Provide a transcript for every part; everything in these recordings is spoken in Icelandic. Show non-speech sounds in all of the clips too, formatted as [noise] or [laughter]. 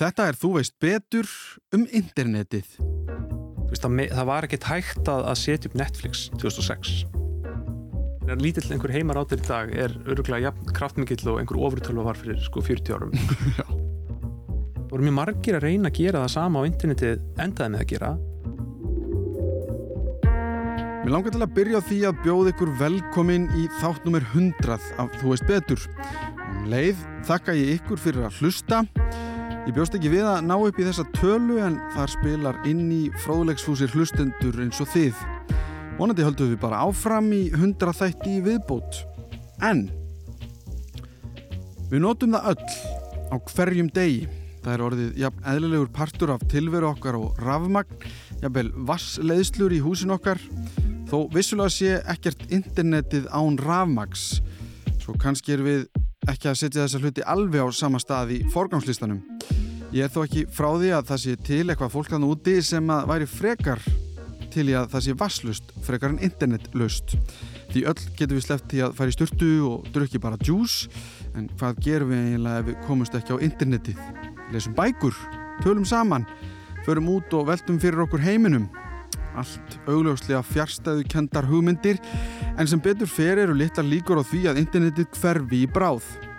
Þetta er Þú veist betur um internetið. Veist, það, það var ekkert hægt að, að setja upp Netflix 2006. Lítill einhver heimar áttir í dag er öruglega jafn kraftmikill og einhver ofurtölu var fyrir sko 40 árum. [laughs] Það voru mjög margir að reyna að gera það sama á internetið endaði með að gera. Mér langar til að byrja á því að bjóða ykkur velkomin í þátt nummer 100 af Þú veist betur. Um leið þakka ég ykkur fyrir að hlusta. Ég bjóst ekki við að ná upp í þessa tölu en þar spilar inn í fróðlegsfúsir hlustendur eins og þið. Vonandi höldum við bara áfram í 100 þætti viðbót. En við notum það öll á hverjum degi. Það er orðið jafn eðlilegur partur af tilveru okkar og rafmagn, jafnvel vassleðslur í húsin okkar Þó vissulega sé ekkert internetið án rafmags, svo kannski er við ekki að setja þessa hluti alveg á sama stað í forgámslistanum. Ég er þó ekki frá því að það sé til eitthvað fólk þannig úti sem að væri frekar til í að það sé vasslust, frekar en internetlust. Því öll getur við sleppt í að fara í styrtu og drukki bara djús, en hvað gerum við eiginlega ef við komumst ekki á internetið? Lesum bækur, tölum saman, förum út og veltum fyrir okkur heiminum allt augljóslega fjárstæðu kendar hugmyndir en sem betur fer eru litlar líkur á því að internetið hverfi í bráð.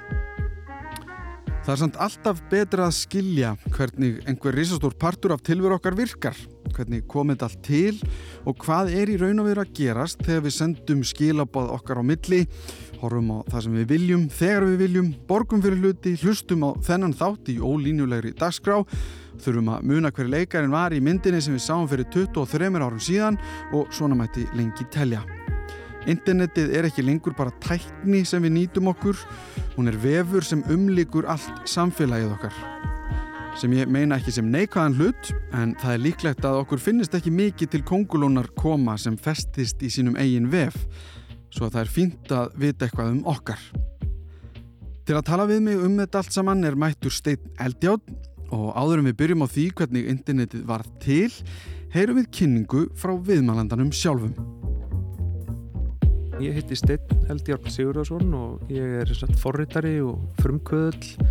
Það er samt alltaf betra að skilja hvernig einhver risastór partur af tilveru okkar virkar, hvernig komið allt til og hvað er í raun og veru að gerast þegar við sendum skilabáð okkar á milli, horfum á það sem við viljum, þegar við viljum, borgum fyrir hluti, hlustum á þennan þátt í ólínulegri dagskrá Þurfum að muna hverju leikarinn var í myndinni sem við sáum fyrir 23 árum síðan og svona mæti lengi telja. Internetið er ekki lengur bara tækni sem við nýtum okkur, hún er vefur sem umlikur allt samfélagið okkar. Sem ég meina ekki sem neikvæðan hlut, en það er líklegt að okkur finnist ekki mikið til kongulónar koma sem festist í sínum eigin vef, svo að það er fínt að vita eitthvað um okkar. Til að tala við mig um þetta allt saman er mættur Steinn Eldjátt og áðurum við byrjum á því hvernig internetið var til, heyrum við kynningu frá viðmælandanum sjálfum. Ég heiti Steinn Eldjárn Sigurðarsson og ég er forritari og frumkvöðl.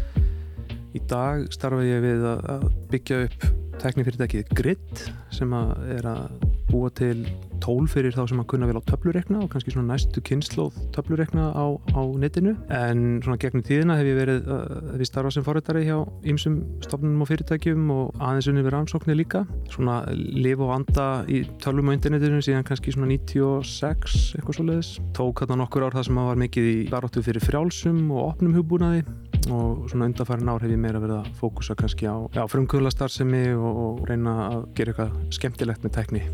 Í dag starfa ég við að byggja upp teknifyrirtækið Grid sem er að búa til tól fyrir þá sem að kunna vel á töflurekna og kannski svona næstu kynnslóð töflurekna á, á netinu. En svona gegnum tíðina hef ég verið uh, hef ég starfað sem forrættari hjá ýmsum stofnunum og fyrirtækjum og aðeins unni við rannsóknir líka. Svona lifa og anda í tölvum á internetinu síðan kannski svona 96 eitthvað svo leiðis tók þarna nokkur ár það sem að var mikið í baróttu fyrir frjálsum og opnum hugbúnaði og svona undarfærin ár hef ég meira verið að fókusa kannski á, á frumkvöðlastarðsemi og, og reyna að gera eitthvað skemmtilegt með tekni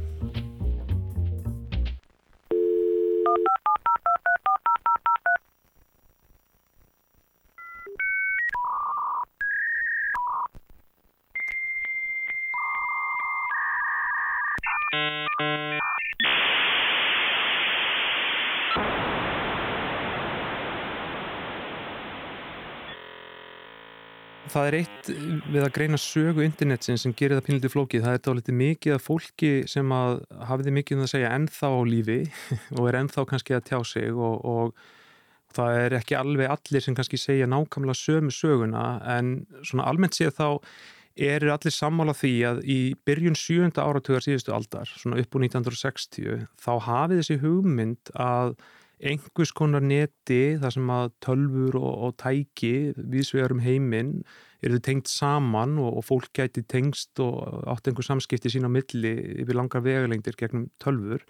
það er eitt við að greina sögu internetsin sem gerir það pinliti flókið, það er þá litið mikið af fólki sem að hafiði mikið um að segja ennþá á lífi [laughs] og er ennþá kannski að tjá sig og, og það er ekki alveg allir sem kannski segja nákvæmlega sömu söguna en svona almennt séð þá eru allir sammála því að í byrjun sjönda áratugar síðustu aldar, svona upp úr 1960, þá hafið þessi hugmynd að einhvers konar neti þar sem að tölfur og, og tæki viðsvegar um heiminn eru tengt saman og, og fólk gæti tengst og átt einhver samskipti sín á milli yfir langar vegalengdir gegnum tölfur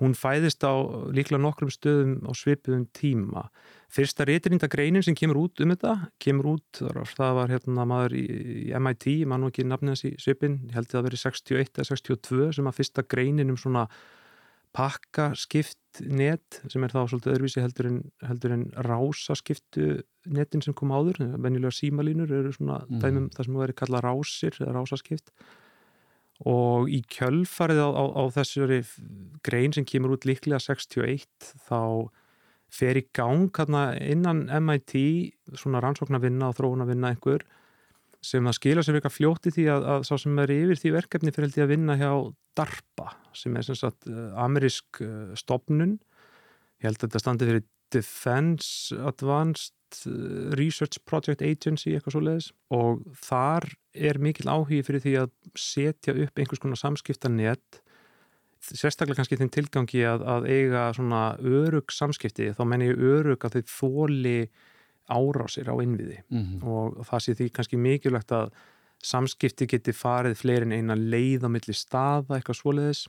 hún fæðist á líklega nokkrum stöðum á svipiðum tíma. Fyrsta reytirindagreinin sem kemur út um þetta kemur út, það var hérna maður í, í MIT, mann og ekki nafnið hans í svipin, ég held að það veri 61 eða 62 sem að fyrsta greinin um svona pakkaskipt net sem er þá svolítið öðruvísi heldur en, heldur en rásaskiptu netin sem kom áður, venjulega símalínur eru svona mm. dæmum það sem verður kallað rásir eða rásaskipt og í kjölfarið á, á, á þessari grein sem kemur út líklega 61 þá fer í gang innan MIT svona rannsóknarvinna og þróunavinna einhver sem að skila sér eitthvað fljótti því að, að sá sem er yfir því verkefni fyrir að vinna hjá DARPA sem er sem sagt eh, amerísk eh, stopnun ég held að þetta standi fyrir Defense Advanced sagt Research Project Agency eitthvað svo leiðis og þar er mikil áhugi fyrir því að setja upp einhvers konar samskiptanett sérstaklega kannski þinn tilgangi að, að eiga svona örug samskipti. Þá menn ég örug að þau þóli árásir á innviði. Mm -hmm. og það sé því kannski mikilvægt að samskipti geti farið fleirin eina leið á milli staða eitthvað svoleiðis.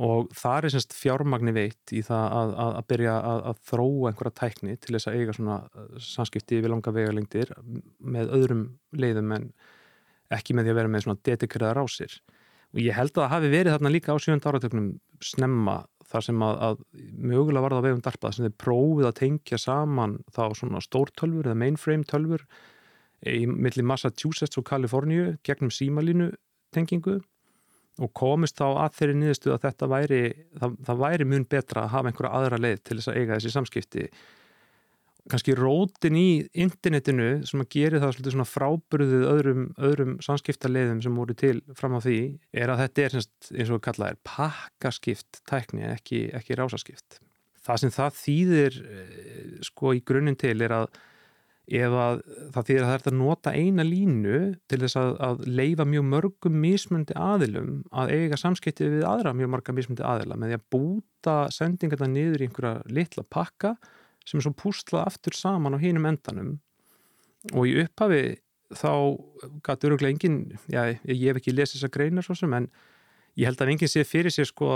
Og það er semst fjármagni veitt í það að, að, að byrja að, að þróa einhverja tækni til þess að eiga svona uh, samskipti við langa vegalengdir með öðrum leiðum en ekki með því að vera með svona dedikerða rásir og ég held að það hafi verið þarna líka á sjönda áratöknum snemma þar sem að mögulega var það vegum darpað sem þeir prófið að tengja saman þá svona stórtölfur eða mainframe tölfur í milli Massachusetts og Kaliforníu gegnum símalínu tengingu og komist þá að þeirri nýðustu að þetta væri, það, það væri mun betra að hafa einhverja aðra leið til þess að eiga þessi samskipti kannski rótin í internetinu sem að gera það svolítið svona frábyrðið öðrum, öðrum samskiptarleiðum sem voru til fram á því er að þetta er eins og við kallaðum pakkaskipt tækni, ekki, ekki rásaskipt. Það sem það þýðir eh, sko í grunninn til er að ef að það þýðir að það er að nota eina línu til þess að, að leifa mjög mörgum mismundi aðilum að eiga samskipti við aðra mjög marga mismundi aðila með því að búta sendingarna niður í einhverja litla pakka sem er svo púslað aftur saman á hínum endanum. Og í upphafi þá gæti öruglega engin, já ég hef ekki lesið þessa greinar svo sem en ég held að enginn sé fyrir sér sko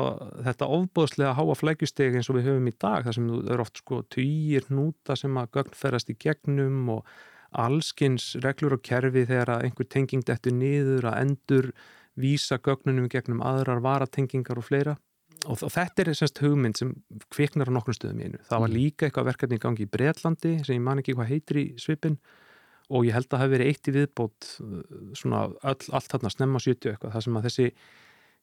þetta ofbóðslega háa flækjusteg eins og við höfum í dag þar sem það eru oft sko týjir núta sem að gögn ferast í gegnum og allskins reglur og kerfi þegar að einhver tenging dettur niður að endur vísa gögnunum gegnum aðrar varatengingar og fleira og þetta er semst hugmynd sem kviknar á nokkrum stöðum í einu. Það var mm. líka eitthvað verkefni í gangi í Breitlandi sem ég man ekki hvað heitir í svipin og ég held að það hefði verið eitt í viðbót svona öll, allt þarna snemma 70 eitthvað þar sem að þessi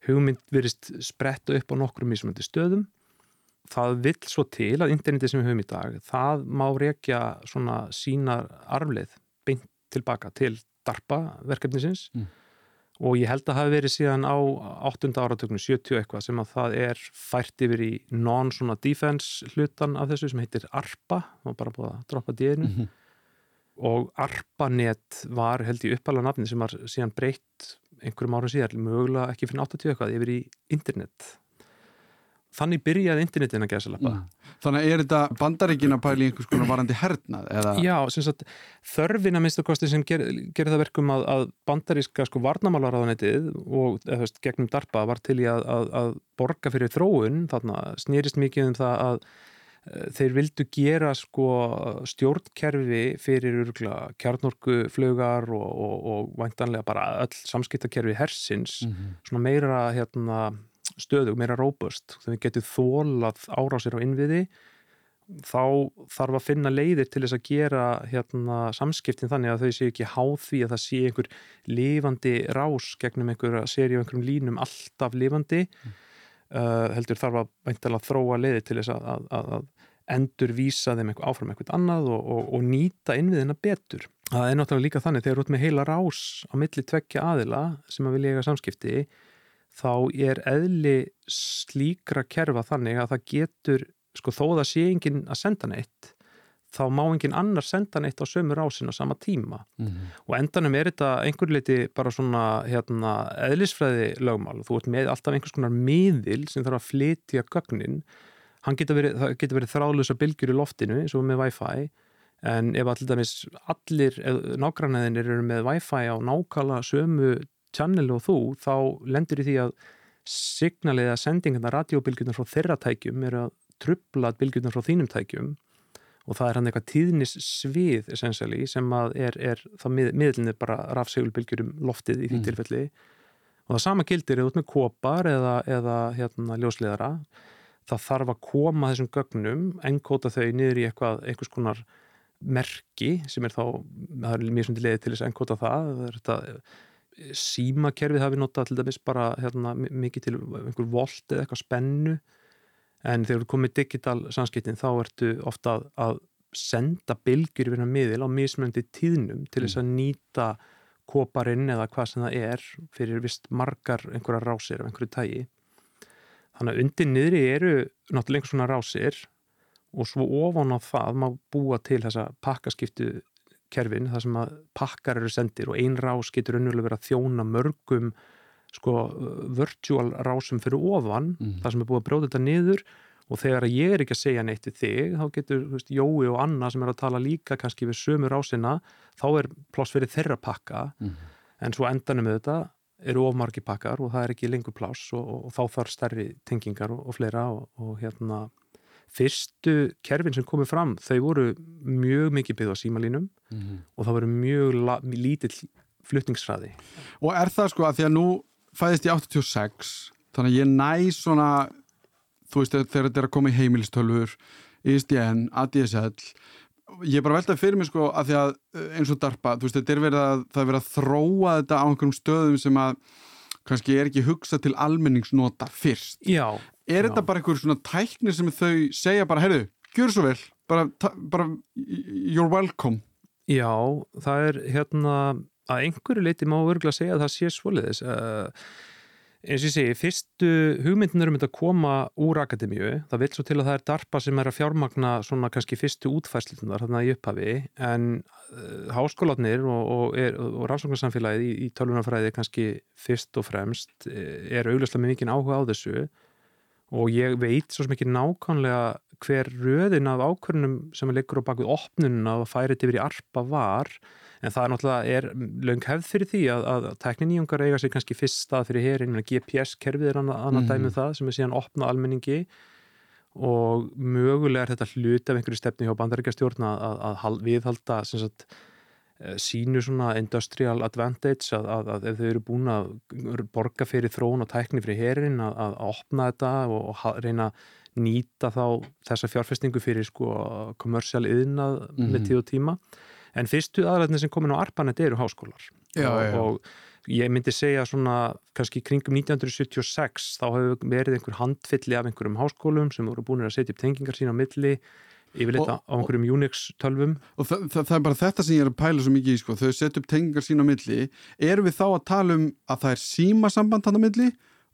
hugmynd verist spretta upp á nokkrum mismöndi stöðum það vill svo til að interneti sem við höfum í dag það má rekja svona sínar arfleð beint tilbaka til DARPA verkefnisins mm. Og ég held að það hafi verið síðan á 8. áratöknu 70 eitthvað sem að það er fært yfir í non svona defense hlutan af þessu sem heitir ARPA og bara búið að droppa díðinu mm -hmm. og ARPANET var held í uppala nafni sem var síðan breytt einhverjum árum síðar, mögulega ekki fyrir 80 eitthvað yfir í internet þannig byrjaði internetin að gæsa lappa mm. Þannig er þetta bandaríkina pæli einhvers konar varandi hernað? Eða? Já, sagt, þörfina minnstakosti sem ger, gerir það verkum að, að bandaríska sko varnamálaráðanetið og eða, gegnum DARPA var til í að, að, að borga fyrir þróun, þarna snýrist mikið um það að þeir vildu gera sko stjórnkerfi fyrir urgla kjarnorkuflögar og, og, og væntanlega bara öll samskiptakerfi hersins mm -hmm. svona meira hérna, stöðu, meira róbust þegar við getum þólað árásir á innviði þá þarf að finna leiðir til þess að gera hérna, samskiptin þannig að þau séu ekki háð því að það sé einhver lifandi rás gegnum einhverja séri og einhverjum línum alltaf lifandi mm. Uh, heldur þarf að veintilega þróa leiði til þess að, að, að endur vísa þeim eitthvað áfram eitthvað annað og, og, og nýta innviðina betur. Það er náttúrulega líka þannig þegar þú ert með heila rás á milli tveggja aðila sem að vilja eiga samskipti þá er eðli slíkra kerfa þannig að það getur, sko þó það sé enginn að senda neitt þá má enginn annar senda neitt á sömu rásin á sama tíma. Mm -hmm. og endanum er þetta einhver leiti bara svona hérna, eðlisfræði lögmál. Þú ert með alltaf einhvers konar miðil sem þarf að flytja gögnin. Getur verið, getur verið þráðlusa bylgjur í loftinu eins og með Wi-Fi. En ef allir, allir nágrannaðinir eru með Wi-Fi á nákala sömu channel og þú þá lendur í því að signaliða sendingarna radiobilgjurnar frá þeirra tækjum eru að trubla bilgjurnar frá þínum tækjum og það er hann eitthvað tíðnis svið essentially sem að er, er það mið, miðlinni bara rafsegulbylgjur um loftið í því mm. tilfelli og það sama gildir eða út með kopar eða, eða hérna ljósleðara það þarf að koma þessum gögnum enkóta þau niður í eitthvað einhvers konar merki sem er þá, það er mjög svolítið leiði til þess að enkóta það, það er þetta símakerfið hafi notað til dæmis bara hérna, mikið til einhver volt eða eitthvað spennu en þegar þú komið digital samskiptin þá ertu ofta að, að senda bylgjur yfir hann miðil á mismöndi tíðnum til þess að mm. nýta koparinn eða hvað sem það er fyrir vist margar einhverja rásir af einhverju tægi Þannig að undir niðri eru náttúrulega einhvers svona rásir og svo ofan á það má búa til þessa pakkaskiptu kerfin, það sem að pakkar eru sendir og ein rás getur önnulega verið að þjóna mörgum sko virtual rásum fyrir ofan, Mm. það sem er búið að bróða þetta niður og þegar ég er ekki að segja neitt við þig, þá getur veist, Jói og Anna sem er að tala líka kannski við sömu rásina, þá er pláss fyrir þeirra pakka, Mhm. en svo endanum með þetta eru ofmargi pakkar og það er ekki lengur pláss og, og, og þá þarf stærri tengingar og, og fleira og, og hérna fyrstu kerfin sem komið fram þau voru mjög mikið byggð á símalínum Mhm. og það voru mjög la- lítill flutningsræði Og er það sko að því að nú fæðist ég 86 þannig að ég næ svona þú veist þegar þetta er að koma í heimilistölfur ISDN, ADSL ég er bara veltað fyrir mig sko að því að eh, eins og DARPA, þú veist þetta er verið að það er verið að þróa þetta á einhverjum stöðum sem að kannski er ekki hugsað til almenningsnota fyrst. Já, er þetta bara einhver svona tækni sem þau segja bara, heyrðu, gjör svo vel bara, bara you're welcome. Já, það er hérna að einhverju leiti má örgulega segja að það sé svoliðis uh, eins og ég segi, fyrstu hugmyndin um þetta að koma úr akademíu. Það vil svo til að það er DARPA sem er að fjármagna svona kannski fyrstu útfæslunar þarna í upphafi. En uh, háskólanir og, og, er- og rannsóknarsamfélagið í, í tölvunarfræði kannski fyrst og fremst eh, er augljóslega með mikið áhuga á þessu og ég veit svo sem ekki nákvæmlega hver röðin af ákvörnum sem er leikur á bakvið opnununa og færið yfir í arpa var en það er náttúrulega er löng hefð fyrir því að, að tekniníungar eiga sér kannski fyrst stað fyrir herin, GPS-kerfið er annað, annað Mhm. dæmi um það sem er síðan opnað almenningi og mögulega er þetta hluti af einhverju stefni hjá bandaríkjastjórn að, að, að hal- viðhalda sem sagt, sínu svona industrial advantage að, að, að ef þau eru búin að borga fyrir þróun og tækni fyrir herin að, að, opna þetta og, og reyna að nýta þá þessa fjárfestingu fyrir sko kommersial yðnað Mhm. með tíð og tíma en fyrstu aðræðinni sem komin á Arpanet eru háskólar Já, og, já. og ég myndi segja svona kannski kringum 1976 þá hefur verið einhver handfylli af einhverjum háskólum sem voru búin að setja upp tengingar sína á milli yfirleitt Og- á einhverjum Unix tölvum. Og það, það, það er bara þetta sem ég er að pæla svo mikið í sko. þau setja upp tengingar sín á milli. Erum við þá að tala um að það er símasamband hann á milli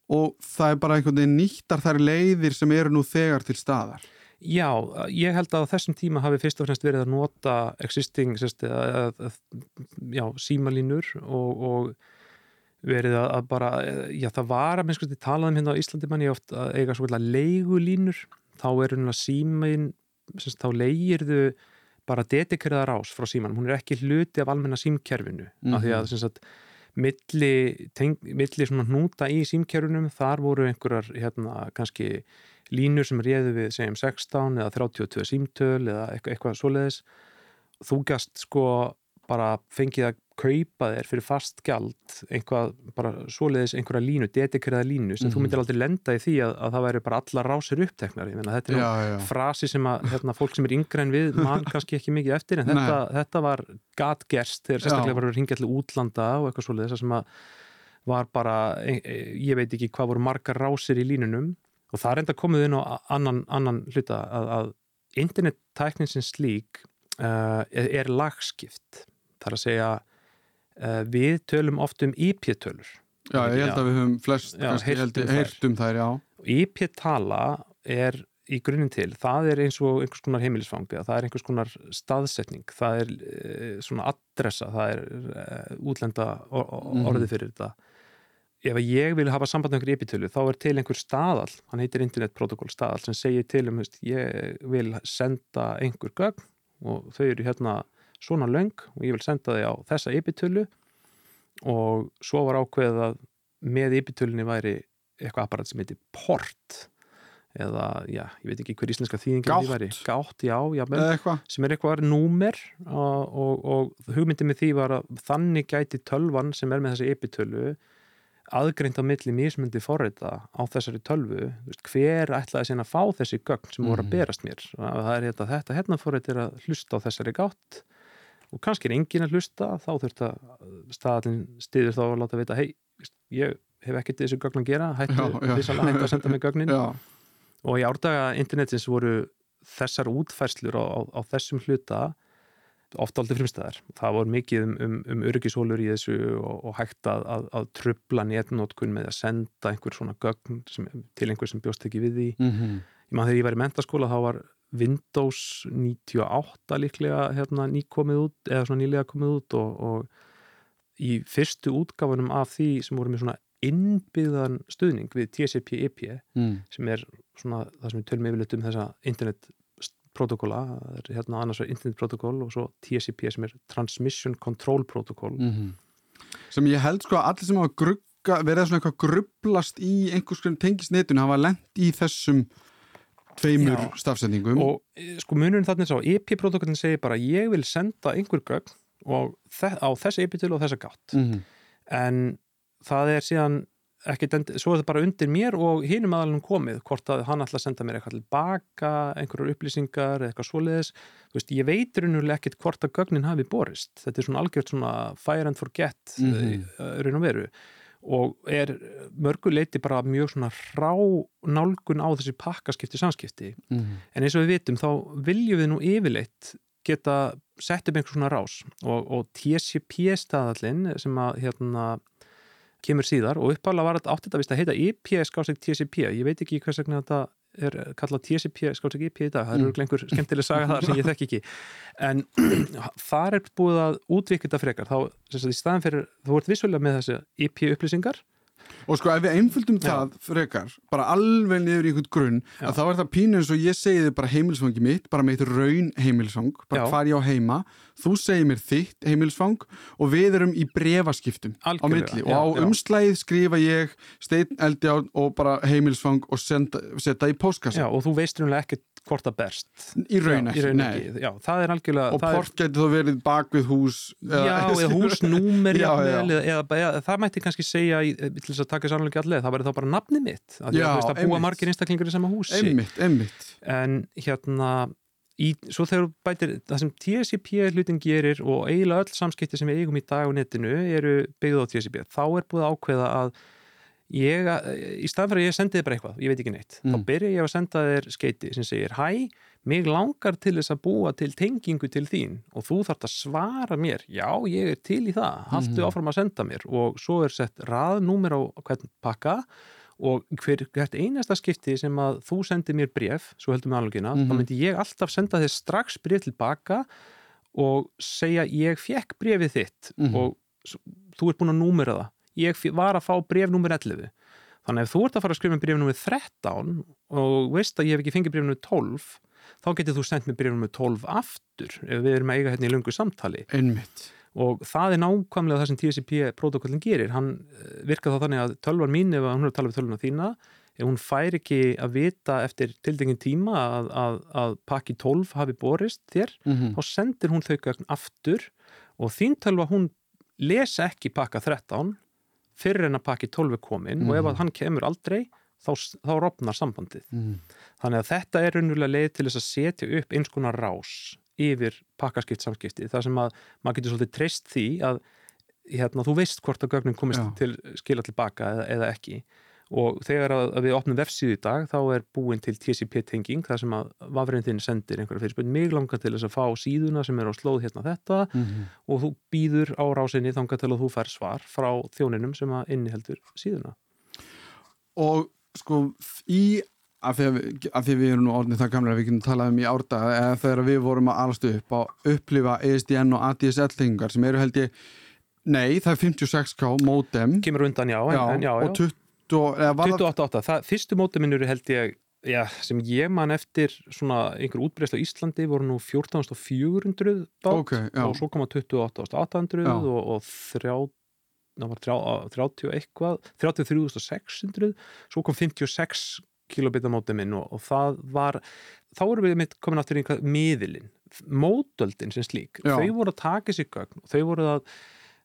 og það er bara einhvern veginn nýttar þær leiðir sem eru nú þegar til staðar? Já, ég held að á þessum tíma hafi fyrst og fremst verið að nota existing sérst, að, að, já, símalínur og, og verið að, að bara, já það var að minnst talað um hérna á Íslandi manni oft að eiga svo vel leigulínur, þá er hérna símin, sérst, þá leigirðu bara dedikerða rás frá símanum, hún er ekki hluti af almenna símkerfinu, mm af því að sem sagt milli, teng, milli svona hnúta í símkerfinum, þar voru einhverjar hérna kannski línur sem réðu við segjum 16 eða 32 símtöl eða eitthvað, eitthvað svoleiðis. Þú gast sko bara fengið að kaupa þér fyrir fast gjald einhvað bara svoleiðis einhverja línu, dedikerða línu sem Mhm. þú myndir aldrei lenda í því að, að það væri bara allar rásir uppteknar, þetta er já, já. frasi sem að hérna, fólk sem er yngre en við mann [laughs] kannski ekki mikið eftir en þetta, þetta var gatgerst þegar sérstaklega var að ringja til útlanda og eitthvað svoleiðis sem að var bara, e, e, ég veit ekki hvað voru margar rásir í línunum. Og það er enda komið inn á annan, annan hluta að, að internettæknin sem slík uh, er, lagskipt. Þar að segja við tölum oft um IP-tölur já, ég held að við höfum flest Já, kannski, held, um heyrt um þær, já. IP-tala er í grunninn til, það er eins og einhvers konar heimilisfangi, það er einhvers konar staðsetning, það er e, svona adressa, það er e, útlenda Mhm. orðið fyrir þetta. Ef ég vil hafa samband með einhver IP-tölu, þá er til einhver staðal hann heitir Internet Protocol staðal sem segir til um, ég vil senda einhver gögn og þau eru hérna svona löng og ég vil senda þau á þessa IP-tölu og svo var ákveðið að með IP-tölunni væri eitthvað apparat sem heitir port eða, já, ég veit ekki hver íslenska þýðingin því væri, gátt, já, já eitthvað. Sem er eitthvað númer og, og, og hugmyndin með því var að þannig gæti tölvan sem er með þessi epitölu aðgreint á milli mismundi forrita á þessari tölvu. Veist, hver ætlaði síðan að fá þessi gögn sem voru að Mhm. berast mér? Það er hérna, þetta hérna forrit er að hlusta á þessari gátt og kannski er engin að hlusta þá þurft að staðalinn stiður þá að láta vita hei, ég hef ekkert þessu gögn að gera hættu, vissalega hættu að senda mig gögnin já, og í árdaga internetins voru þessar útfærslur á, á, á þessum hluta oft aldrei frumstæðar. Það voru mikið um, um, um öryggisólur í þessu og, og hægt að, að, að trubla netnótkun með að senda einhver svona gögn sem, til einhver sem bjóst ekki við því. mm Ég maður þegar ég var í mentaskóla þá var Windows 98 líklega hérna, nýkomið út eða svona nýlega komið út og, og í fyrstu útgafunum af því sem voru með svona innbyggðan stuðning við TCP/IP mm. sem er svona það sem við tölum yfirleitt um þessa internetprotokolla það er hérna annars vegar internetprotokoll og svo TCP sem er Transmission Control Protocol Mm sem ég held sko að allir sem hafa grugga, verið svona eitthvað grublast í einhvers konar tengisnetun hafa lent í þessum tveimur stafsendingum og e, sko munurinn þarna er sá IP-protokollin segir bara ég vil senda einhver gögn og á þessa IP-til og þessa gátt. Mm. en það er síðan ekkit endi, svo er það bara undir mér og hinum aðalunum komið, hvort að hann ætla að senda mér eitthvað tilbaka, einhverjar upplýsingar eitthvað svoleiðis, þú veist, ég veit raunulega ekkit hvort að gögnin hafi borist. Þetta er svona algjört svona fire and forget mm Mhm. raun og veru og er mörguleiti bara mjög svona rá nálgun á þessi pakkaskipti samskipti. Mm. en eins og við vitum þá viljum við nú yfirleitt geta sett upp einhver svona rás og, og TCP staðallinn sem að hérna kemur síðar. Og uppálega var þetta átt þetta vist að heita IP skáseg TCP, ég veit ekki hvers vegna þetta er kallað TCP skáseg IP í dag, það eru mm. einhver skemmtileg saga þar sem ég þekk ekki en [clears throat] þar er búið að útvikið þetta frekar, þá sem sagt í staðan fyrir þú ert vissulega með þessi IP upplýsingar og sko ef við einföldum Já. það frekar, bara alveg niður í einhvern grunn, Já. að þá er það pínu eins og ég segi þið bara heimilsfangi mitt, bara með eitt raun heimilsfang, bara Já. hvar ég á heima þú segir mér þitt heimilsfang og við erum í brefaskiptum á milli og á já. umslæðið skrifa ég steinn eldján og bara heimilsfang og senda, setja í póskassa Já, og þú veist raunulega ekkert hvort það berst í raun ekki, í raun nei. ekki. Já, það er algjörlega og það er- getur þá verið bak við hús Já, eða húsnúmer [laughs] Já, já. eða, eða, eða, það mætti kannski segja til þess að taka sannlega allir, það væri þá bara nafni mitt að, Já, já, veist, að búa margir einstaklingur í sama húsi einmitt, einmitt en hérna í, svo þegar þú bætir það sem TCP hlutin gerir og eiginlega öll samskipti sem við eigum í dag á netinu eru byggð á TCP, þá er búið ákveða að ég, í staðan fyrir að ég sendi þið bara eitthvað, ég veit ekki neitt Mm. þá byrja ég að senda þér skeiti sem segir hæ, mig langar til þess að búa til tengingu til þín og þú þarft að svara mér, já ég er til í það haltu Mhm. áfram að senda mér og svo er sett raðnúmer á hvern pakka og hver, hvert einasta skipti sem að þú sendir mér bref, svo heldur með alvegina Mhm. þá myndi ég alltaf senda þér strax bref tilbaka og segja ég fekk brefið þitt Mhm. og s- þú ert búin að númera það ég var að fá bref númer 11 þannig að ef þú ert að fara að skrifa bref númer 13 og veist að ég hef ekki fengið bref númer 12 þá getur þú sendt með bref númer 12 aftur ef við erum að eiga hérna í löngu samtali einmitt og það er nákvæmlega það sem TCP protokollin gerir, hann eh, virkar þá þannig að tölvar mín ef hún er að tala við tölvuna þína ef hún fær ekki að vita eftir tildengin tíma að, að, að pakki 12 hafi borist þér mm þá sendir hún þau gögn aftur. Og þín tölva hún lesa ekki pakka 13 fyrir en að pakki 12 er komin og ef Mhm. að hann kemur aldrei þá, þá rofnar sambandið. -hmm. Þannig að þetta er raunverulega leið til þess að setja upp eins konar rás yfir pakkaskipt samskipti. Það sem að maður getur svolítið treyst því að hérna, þú veist hvort að gögnin komist Já. til skila tilbaka eða, eða ekki. Og þegar að, að við opnum vefsíðu í dag þá er búin til TCP-tenging þar sem að vafriðin þinn sendir einhverja fyrirspöld mig langar til þess að fá síðuna sem er á slóð hérna þetta Mhm. og þú býður á rásinni þangar til að þú fær svar frá þjóninum sem að inniheldur síðuna. og sko í af því, að af því við erum nú orðin það gamlega við getum talað um í eða þegar við vorum að alastu upp á upplifa ESDN og ADSL tengingar sem eru held ég, nei það er 56k modem Kemur undan já, já, en já, og 20 eða var það 28, það, fyrstu mótuminnur held ég, já, sem ég man eftir svona einhver útbreysla á Íslandi voru nú 14.400 bát ok, já, og svo koma 28.800 Já. og, og þrjá, ná, var þrjá, 30 eitthvað 33.600 svo kom 56 kilobita mótuminn og, og það var þá vorum við mitt komin aftur í einhvað miðilinn mótöldin sem slík Já. þau voru að taka sér gögn þau voru að,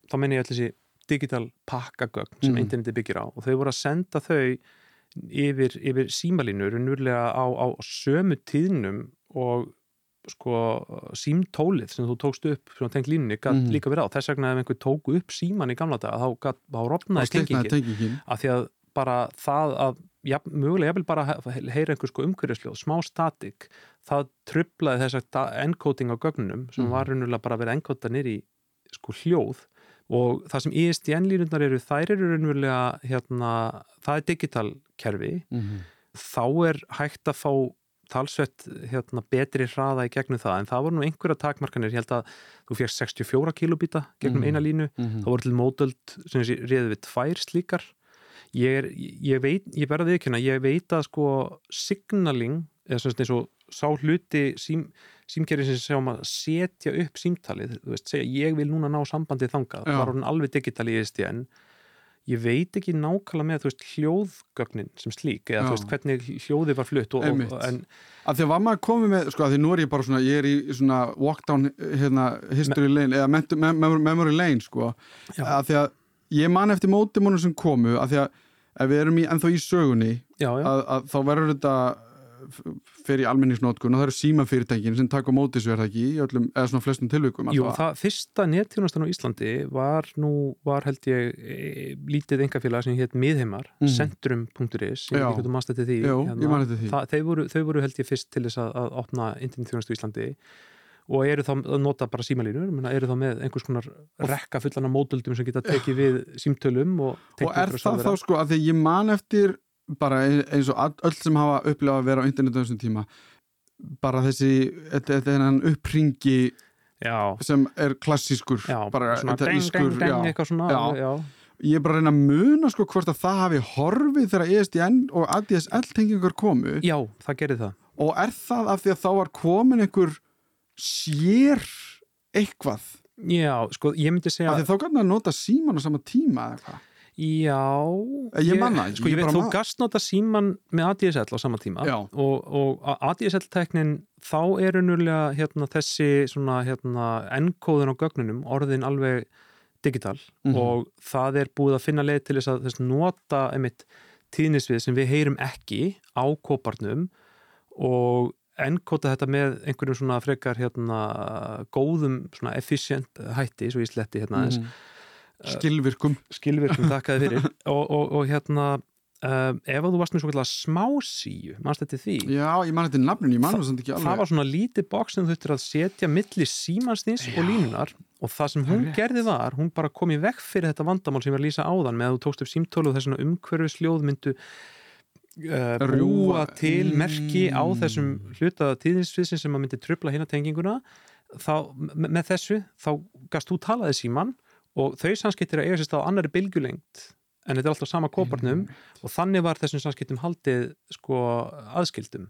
þá menn ég allir þessi digital pakkagögn sem Mhm. interneti byggir á og þau voru að senda þau yfir, yfir símalínur unnurlega á, á sömu tíðnum og sko símtólið sem þú tókst upp sem tengt línunni gætt Mhm. líka verið á þess vegna ef einhver tóku upp síman í gamla daga þá, þá rofnaði tengingin af því að bara það að ja, mögulega ég vil bara he- heyra einhver sko umhverjusljóð, smá statik það trublaði þess að encoding á gögnunum sem Mhm. var raunulega bara að vera encodað nýri sko hljóð og það sem E ISDN línundar eru, þær eru raunulega hérna, það er digital kerfi mm -hmm. þá er hægt að fá talsvett hérna, betri hraða í gegnum það en það voru nú einhverja takmarkanir ég held að þú férst 64 kilobíta gegnum Mhm. eina línu, Mhm. það voru til mótöld sem þessi réði við tvær slíkar ég, er, ég veit, ég verða viðkynna ég veit að sko signaling, eða sagt eins og sá hluti sím, símkerið sem sjá um að setja upp símtalið, þú veist, segja ég vil núna ná sambandið þangað, Já. var hún alveg digital í ISDN ég veit ekki nákvæmlega með þú veist, hljóðgögnin sem slík eða Já. þú veist, hvernig hljóðið var flutt og, og, en að því að var maður komið með, sko að því nú er ég bara svona ég er í svona walk down hérna, history lane, eða mentu- mem memory lane sko, Já. að því að ég man eftir mótimónum sem komu, að því að ef við erum í, ennþá í sögunni já, já, að, að þá verður þetta fyrir almenningsnótkun og það eru símafyrirtækin sem taka á móti svo er það ekki í öllum, eða svona flestum tilvikum Jú, það fyrsta netþjónastan á Íslandi var nú, var held ég e, lítið engafélag sem hétt Miðheimar, Mhm. centrum.is ég veit ekki hvað þú mannst þetta því Jú, eftir því. það, þau, voru, þau voru held ég fyrst til þess að, að opna internetþjónastu í Íslandi og eru þá að nota bara símalínur eru þá með einhvers konar rekka fullan af mótöldum sem geta tekið við símtölum og, og er það þá sko að því ég man eftir bara eins og öll sem hafa upplifað að vera á internetu þessum tíma bara þessi, þetta er hann uppringi já, sem er klassískur já, bara þetta ískur, deng, deng, svona Já. ég er bara að reyna að muna sko hvort að það hafi horfið þegar E ESDN og ADSL tengingar komu. Já, það gerir það. Og er það af því að þá var komin einhver sér eitthvað já, sko, ég myndi segja þá kannu að nota síman á sama tíma eða eitthvað Já, Ég man það ekki, sko, ég ég bara þú gast nota síman með ADSL á sama tíma Já. og, og ADSL-teknin þá er unnurlega hérna, þessi svona hérna, enkóðun á gögnunum orðin alveg digital Mhm. og það er búið að finna leið til þess að þess nota einmitt tíðnisvið sem við heyrum ekki á kóparnum og enkóta þetta með einhverjum svona frekar hérna góðum svona efficient hætti svo ég sletti hérna aðeins. Mhm. skilvirkum. skilvirkum þakkaði fyrir. [laughs] Og, og, og hérna uh, ef að þú varst með svo kallar smásíu mannst þetta því? Já, ég man þetta nafnin, ég man það samt ekki alveg. Það var svona lítið boks sem þú þurftir að setja milli símansnins og línunar og það sem hún rétt. gerði var, hún bara kom í vekk fyrir þetta vandamál sem ég var að lýsa áðan með að þú tókst upp símtólu og þessuna umhverfisljóð myndu uh, Rjúfa- búa til merki á Mm. þessum hlutaða tíðinsviðsin sem að myndi trubla hérna tenginguna þá, með, þessu, þá gast þú talaði síman og þau samskiptir að eiga sér stað á annari bylgjulengt en þetta er alltaf sama kóparnum og þannig var þessum samskiptum haldið sko aðskildum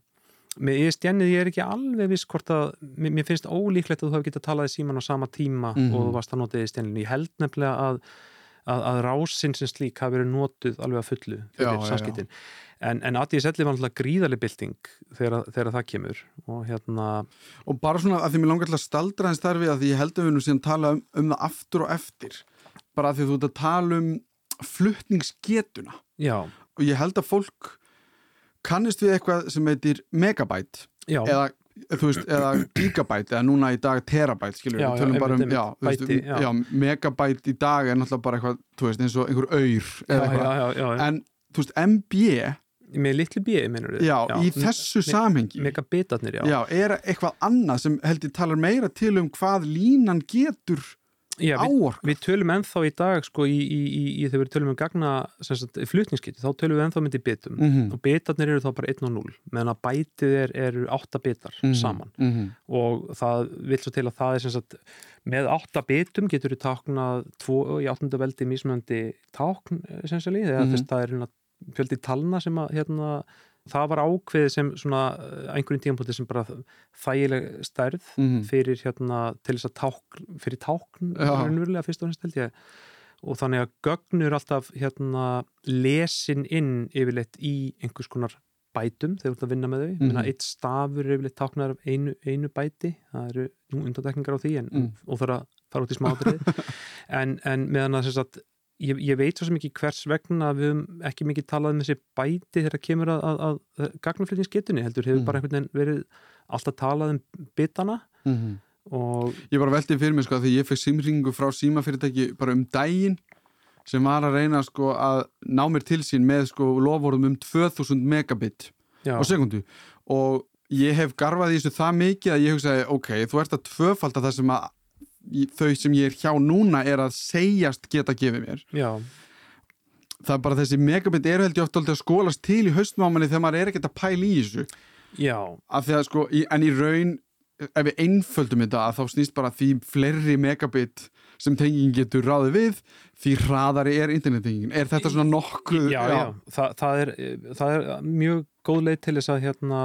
með ISDN-ið ég er ekki alveg viss hvort að mér, finnst ólíklegt að þú hefur getað talaði síman á sama tíma Mhm. og þú varst að nota ISDN-inu ég held nefnilega að, að, að rásinn sem slík hafi verið notuð alveg að fullu fyrir samskiptin. En, en ADSL var alltaf gríðarlega bylting þegar, þegar það kemur. Og hérna og bara svona að því mér langar til að staldra hans þar við að því ég held að við nú síðan tala um, um það aftur og eftir. Bara að því þú ert að tala um flutningsgetuna. Já, og ég held að fólk kannist við eitthvað sem heitir megabyte já, eða, þú veist, eða gigabyte eða núna í dag terabyte skilur Já, við, já, tölum bara um já, þú veist, bæti, já. já, megabyte í dag er náttúrulega bara eitthvað, þú veist, eins og einhver já, eða já, eitthvað, já, já, en þú veist, MB með litlu bíi minnur já, í þessu samhengi. megabitarnir, já, já, er eitthvað annað sem held ég talar meira til um hvað línan getur já við, við tölum ennþá í dag sko í, í, í, í þegar við tölum um gagna flutningskiti, þá tölum við ennþá myndi bitum Mhm. og bitarnir eru þá bara 1 og 0 meðan að bætið er, eru 8 bitar Mhm. saman Mhm. og það vil svo til að það er sagt með 8 bitum getur við táknað 2 í 8. veldi mismunandi tákn þegar Mhm. þess það er hérna fjöldi talna sem að hérna það var ákveðið sem svona eh, einhverjum tímpúti sem bara þægileg stærð Mhm. fyrir hérna til þess að tákn fyrir tákn raunverulega fyrst og fremst held ég og þannig að gögn eru alltaf hérna lesin inn yfirleitt í einhvers konar bætum þegar þú ert að vinna með þau, mm. -hmm. eitt stafur yfirleitt táknar af einu, einu bæti það eru undantekningar á því en, Mm. og það er að fara út í smátrið [laughs] en, en meðan að Ég, ég veit svo ekki hvers vegna að við höfum ekki mikið talað um þessi bæti þegar kemur að, að, að gagnaflutningsgetunni heldur hefur Mhm. bara einhvern veginn verið alltaf talað um bitana Mhm. og Ég bara velti fyrir mig sko að því ég fekk símringu frá símafyrirtæki bara um daginn sem var að reyna sko að ná mér til sín með sko lofórðum um 2000 megabit já, á sekundu og ég hef garfað í þessu það mikið að ég hugsaði ok, þú ert að tvöfalda það sem að þau sem ég er hjá núna er að segjast geta gefið mér. Já, það er bara þessi megabit eru held ég oft aldrei að skólast til í haustmámanni þegar maður er ekkert að pæla í þessu. Að sko, en í raun, ef við einföldum þetta, að þá snýst bara því fleiri megabit sem tengingin getur ráði við, því hraðari er internettengingin. Er þetta svona nokkuð... Já, já, Þa, það, er, það er mjög góð leið til þess að hérna,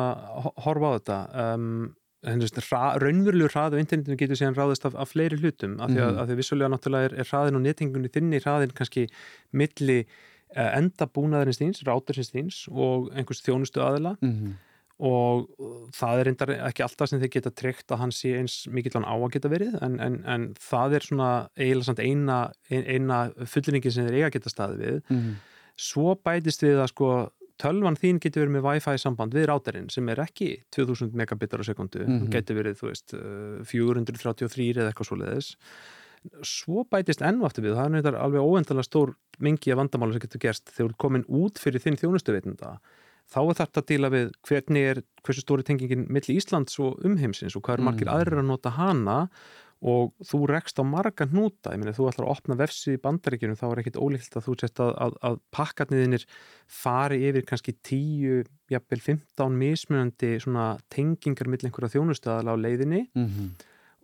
horfa á þetta. Um, raunverulegur hrað á internetinu getur síðan ráðist af, af fleiri hlutum af því að, mm. að því vissulega náttúrulega er, er hraðin og nettingunni þinni hraðin kannski milli uh, endabúnaðarins þíns, rátursins þíns og einhvers þjónustu aðila mm. og það er reyndar ekki alltaf sem þeir geta tryggt að hann sé eins mikill hann á að geta verið en, en, en það er svona eiginlega eina, eina fullinningi sem þeir eiga geta staði við mm. svo bætist við að sko tölvan þín getur verið með Wi-Fi samband við rátarinn sem er ekki 2000 megabitar á sekundu, mm -hmm. getur verið, þú veist, 433 uh, eða eitthvað svo leiðis. Svo bætist ennvafti við, það er alveg óendalega stór mingi af vandamála sem getur gerst þegar þú er komin út fyrir þinn þjónustuveitunda. Þá er þetta að díla við hvernig er, hversu stóri tengingin millir Íslands og umheimsins og hvað eru margir mm. aðrir að nota hana og þú rekst á marga hnúta, ég meina þú ætlar að opna vefsi í bandaríkjunum, þá er ekkit ólíkt að þú sést að, að, að pakkarniðinir fari yfir kannski 10, jafnvel 15 mismunandi svona tengingar mill einhverja þjónustöðala á leiðinni. Mm -hmm.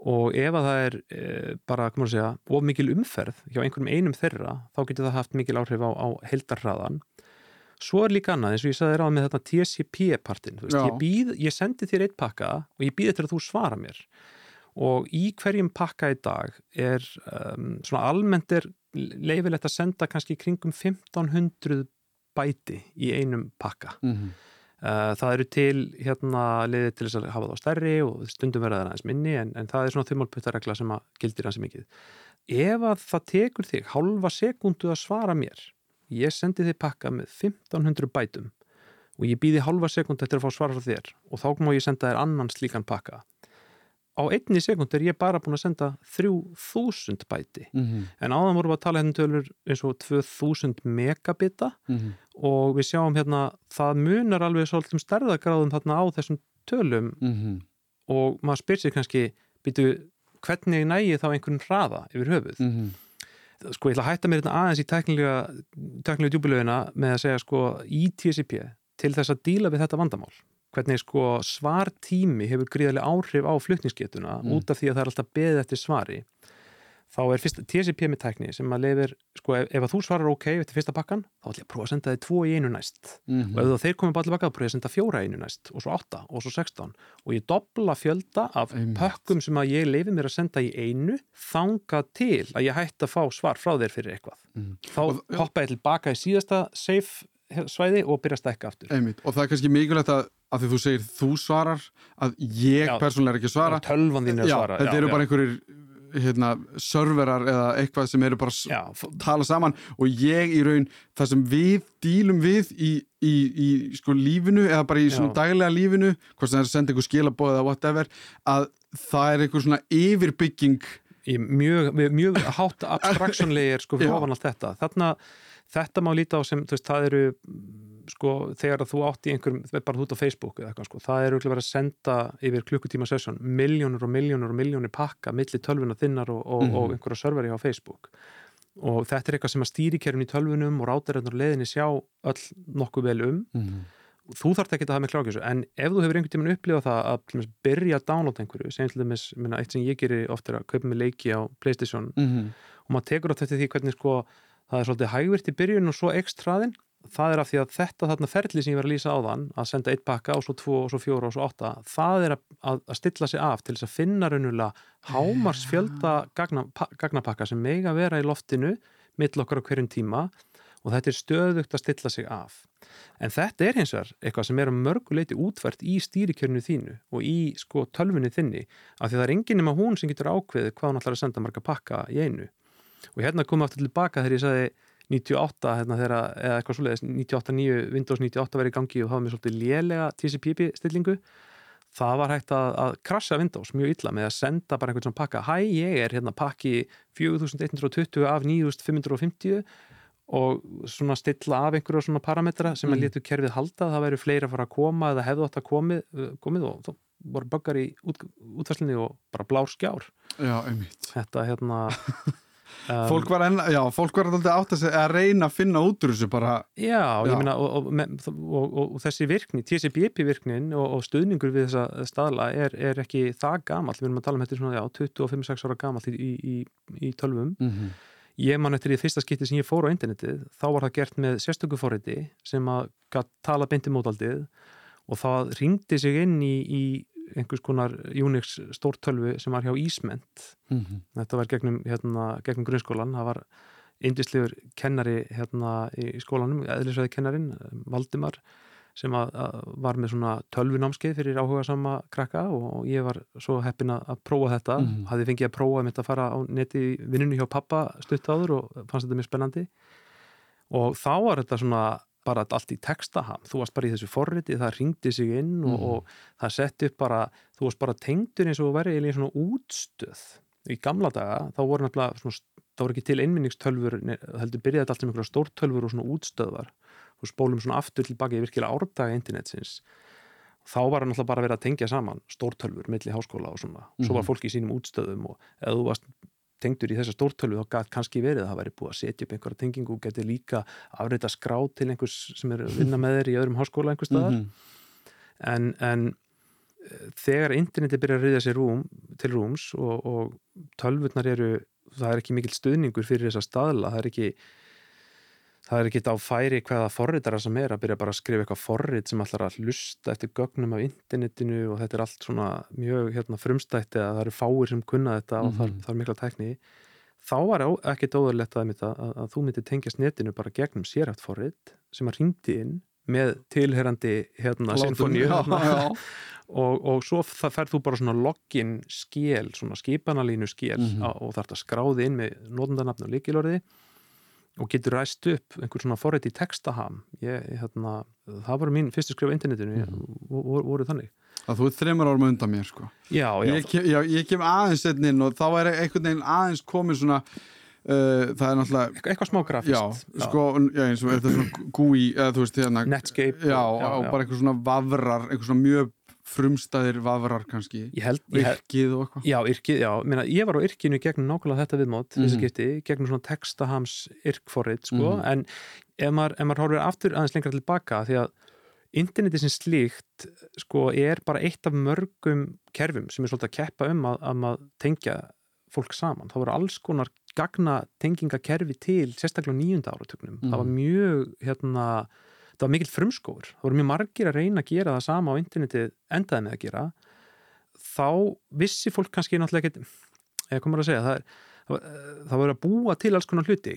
og ef að það er e, bara, komur að segja, of mikil umferð hjá einhverjum einum þeirra, þá getur það haft mikil áhrif á, á heldarraðan Svo er líka annað, eins og ég sagði ráð með þetta TCP-partin, ég, ég sendi þér eitt pakka og ég býði til að þú svara mér og í hverjum pakka í dag er um, svona almennt er leifilegt að senda kannski kringum 1500 bæti í einum pakka mm -hmm. uh, það eru til hérna leiðið til þess að hafa það á stærri og stundum verða það aðeins minni en, en það er svona þumalputtaregla sem að gildir hansi mikið ef að það tekur þig halva sekundu að svara mér ég sendi þig pakka með 1500 bætum og ég býði halva sekundu eftir að fá svara frá þér og þá má ég senda þér annan slíkan pakka á einni sekund er ég bara búin að senda 3000 bæti mm -hmm. en áðan vorum við að tala hérna um tölur eins og 2000 megabita mm -hmm. og við sjáum hérna það munar alveg svolítið stærðagráðum þarna á þessum tölum mm -hmm. og maður spyr sér kannski býtu hvernig nægi þá einhvern hraða yfir höfuð mhm. sko ég ætla að hætta mér hérna aðeins í teknilega teknilega djúbulöginna með að segja sko í TCP til þess að díla við þetta vandamál hvernig sko svartími hefur gríðarlega áhrif á flutningsgetuna mm. út af því að það er alltaf beðið eftir svari þá er fyrst TCP með tækni sem að lefir, sko ef, ef að þú svarar ok eftir fyrsta pakkan, þá ætlum ég að prófa að senda þið tvo í einu næst mm -hmm. og ef þeir komið bara tilbaka þá prófa ég að senda fjóra í einu næst og svo átta og svo sextán og ég dobla fjölda af Einmitt. pökkum sem að ég lefi mér að senda í einu þanga til að ég hætti að fá svar frá þér fyrir eitthvað mm. þá hoppa ég tilbaka í síðasta safe svæði og byrja að stekka aftur Einmitt. og það er kannski mikilvægt að, að því þú segir þú svarar, að ég persónulega er ekki svara tölvan þín er að svara þetta já, eru já. bara einhverjir hérna, serverar eða eitthvað sem eru bara já. tala saman og ég í raun það sem við dílum við í, í, í sko lífinu eða bara í svona daglega lífinu hvort það er að senda einhver skilabóð eða whatever að það er einhver svona yfirbygging mjög, mjög hátt [laughs] abstraktsjónlegir sko fyrir ofan allt þetta þarna þetta má líta á sem, þú veist, það eru sko, þegar þú átt í einhverjum bara út á Facebook eða eitthvað, sko, það eru að senda yfir klukkutíma sessjón miljónur og miljónur og miljónir pakka millir tölvuna þinnar og, og, mm -hmm. og einhverja serveri á Facebook og þetta er eitthvað sem að stýrikerfin í tölvunum og rátaröðnur leðinni sjá öll nokkuð vel um mm -hmm. þú þarf ekki að hafa með klákjösu en ef þú hefur einhvern tíman upplifað það að byrja að downloada einhverju, sem til dæmis eitt sem ég gerir ofta er að kaupa með leiki á Playstation mm -hmm. og maður tekur á þetta því hvernig sko það er svolítið hægvirt í byrjun og svo ekstraðin það er af því að þetta þarna ferli sem ég var að lýsa á þann að senda eitt pakka og svo tvo og svo fjóra og svo åtta það er að, að stilla sig af til þess að finna raunulega hámars fjölda gagna, gagnapakka sem mega vera í loftinu mill okkar á hverjum tíma og þetta er stöðugt að stilla sig af. En þetta er hins vegar eitthvað sem er að mörguleiti útvært í stýrikjörnu þínu og í sko tölfunni þinni af því það er enginn nema hún sem getur ákveðið hvað hún ætlar að senda marga pakka í einu og hérna komum við aftur tilbaka þegar ég sagði 98 hérna þegar, eða eitthvað svoleiðis 98.9, Windows 98 verið í gangi og var með svolítið lélega TCP stillingu það var hægt að, að krasja Windows mjög illa með að senda bara einhvern svona pakka. Hæ, ég er hérna pakki 4120 af 9550 og svona stilla af einhverju svona parametra sem mm. að letu kerfið halda. Það væri fleiri að fara að koma eða hefðu átt að komið, komið og þá voru böggar í út, útfæslinni og bara blár skjár. Já, þetta hérna [laughs] um, fólk var, enn, já, fólk var alltaf átt að, segja, að reyna að finna út úr þessu bara Já, Já. ég meina og, og, og, og, þessi virkni, TCBP virknin og, og stuðningur við þessa staðla er, er ekki það gamall, við erum að tala um þetta svona, já, 25-6 ára gamall í, í, í tölvum. mm -hmm. Ég man eftir í fyrsta skipti sem ég fór á internetið, þá var það gert með sérstöku forriti sem að tala beinti mótaldið og það ringdi sig inn í, í einhvers konar Unix stórtölvu sem var hjá Ísment Mhm. þetta var gegnum, hérna, gegnum grunnskólan það var indislegur kennari hérna í skólanum, eðlisvæði kennarin Valdimar sem að, að var með svona tölvunámskeið fyrir áhuga sama krakka og ég var svo heppin að, prófa þetta, Mhm. hafði fengið að prófa mitt að fara á neti vinnunni hjá pappa stutt áður og fannst þetta mjög spennandi og þá var þetta svona bara allt í textaham, þú varst bara í þessu forriti, það ringdi sig inn og, Mhm. og það setti upp bara, þú varst bara tengdur eins og verið í svona útstöð. Í gamla daga, þá voru nefnilega svona, þá voru ekki til einminningstölfur heldur byrjaði þetta allt sem einhverja stórtölfur og svona útstöðvar. Og spólum svona aftur tilbaka í virkilega árdaga internetsins. Þá var hann alltaf bara verið að tengja saman stórtölfur milli háskóla og svona. Svo var Mhm. fólk í sínum útstöðum og ef þú varst tengdur í þessa stórtölvu þá gæti kannski verið að það væri búið að setja upp einhverja tengingu og geti líka afrita skrá til einhvers sem er að vinna með þeir í öðrum háskóla einhvers staðar Mhm. en, en eh, þegar interneti byrjar að riðja sér rúm, til rúms og, og tölvurnar eru það er ekki mikill stuðningur fyrir þessa staðla það er ekki það er ekki á færi hvaða forritara sem er að byrja bara að skrifa eitthvað forrit sem allar að hlusta eftir gögnum af internetinu og þetta er allt svona mjög hérna, frumstætti að það eru fáir sem kunna þetta og það, Mhm. það er mikla tækni þá var ó- ekkert óðurlegt að, að, að, að þú myndir tengjast netinu bara gegnum sérhæft forrit sem að ringdi inn með tilherandi hérna, sinfoníu hérna, [laughs] og, og svo það ferð þú bara svona login skél, svona skipanalínu skél Mhm. á, og þarf það skráði inn með notendanafn og líkilorði og getur ræst upp einhver svona forrið í textaham ég, hérna, það voru mín fyrstu skrif á internetinu, mm. voru, voru þannig. Að þú er þreymur árum undan mér sko. Já, já, ég kem, já, ég kem aðeins inn og þá er einhvern veginn aðeins komið svona uh, það er náttúrulega eitthvað, smá grafist já, sko, já, eins og er svona GUI eða þú veist hérna Netscape. Já, og- og bara eitthvað svona vafrar eitthvað svona mjög frumstæðir vafrar kannski, ég held, virkið og eitthvað Já, yrkið, já, meina, ég var á yrkinu gegnum nákvæmlega þetta viðmót, þessi Mhm. skipti, gegnum svona textahams yrkforrið, sko, Mhm. en ef maður, ef maður horfir aftur aðeins lengra tilbaka, því að interneti sem slíkt, sko, er bara eitt af mörgum kerfum sem er svolítið að keppa um að, að maður tengja fólk saman. Það voru alls konar gagna tengingakerfi til, sérstaklega nýjunda áratögnum. Mhm. Það var mjög, hérna, það var mikill frumskóur. Það voru mjög margir að reyna að gera það sama á interneti endaði með að gera. Þá vissi fólk kannski náttúrulega ekkert eða komur að segja það, er, það, það voru að búa til alls konar hluti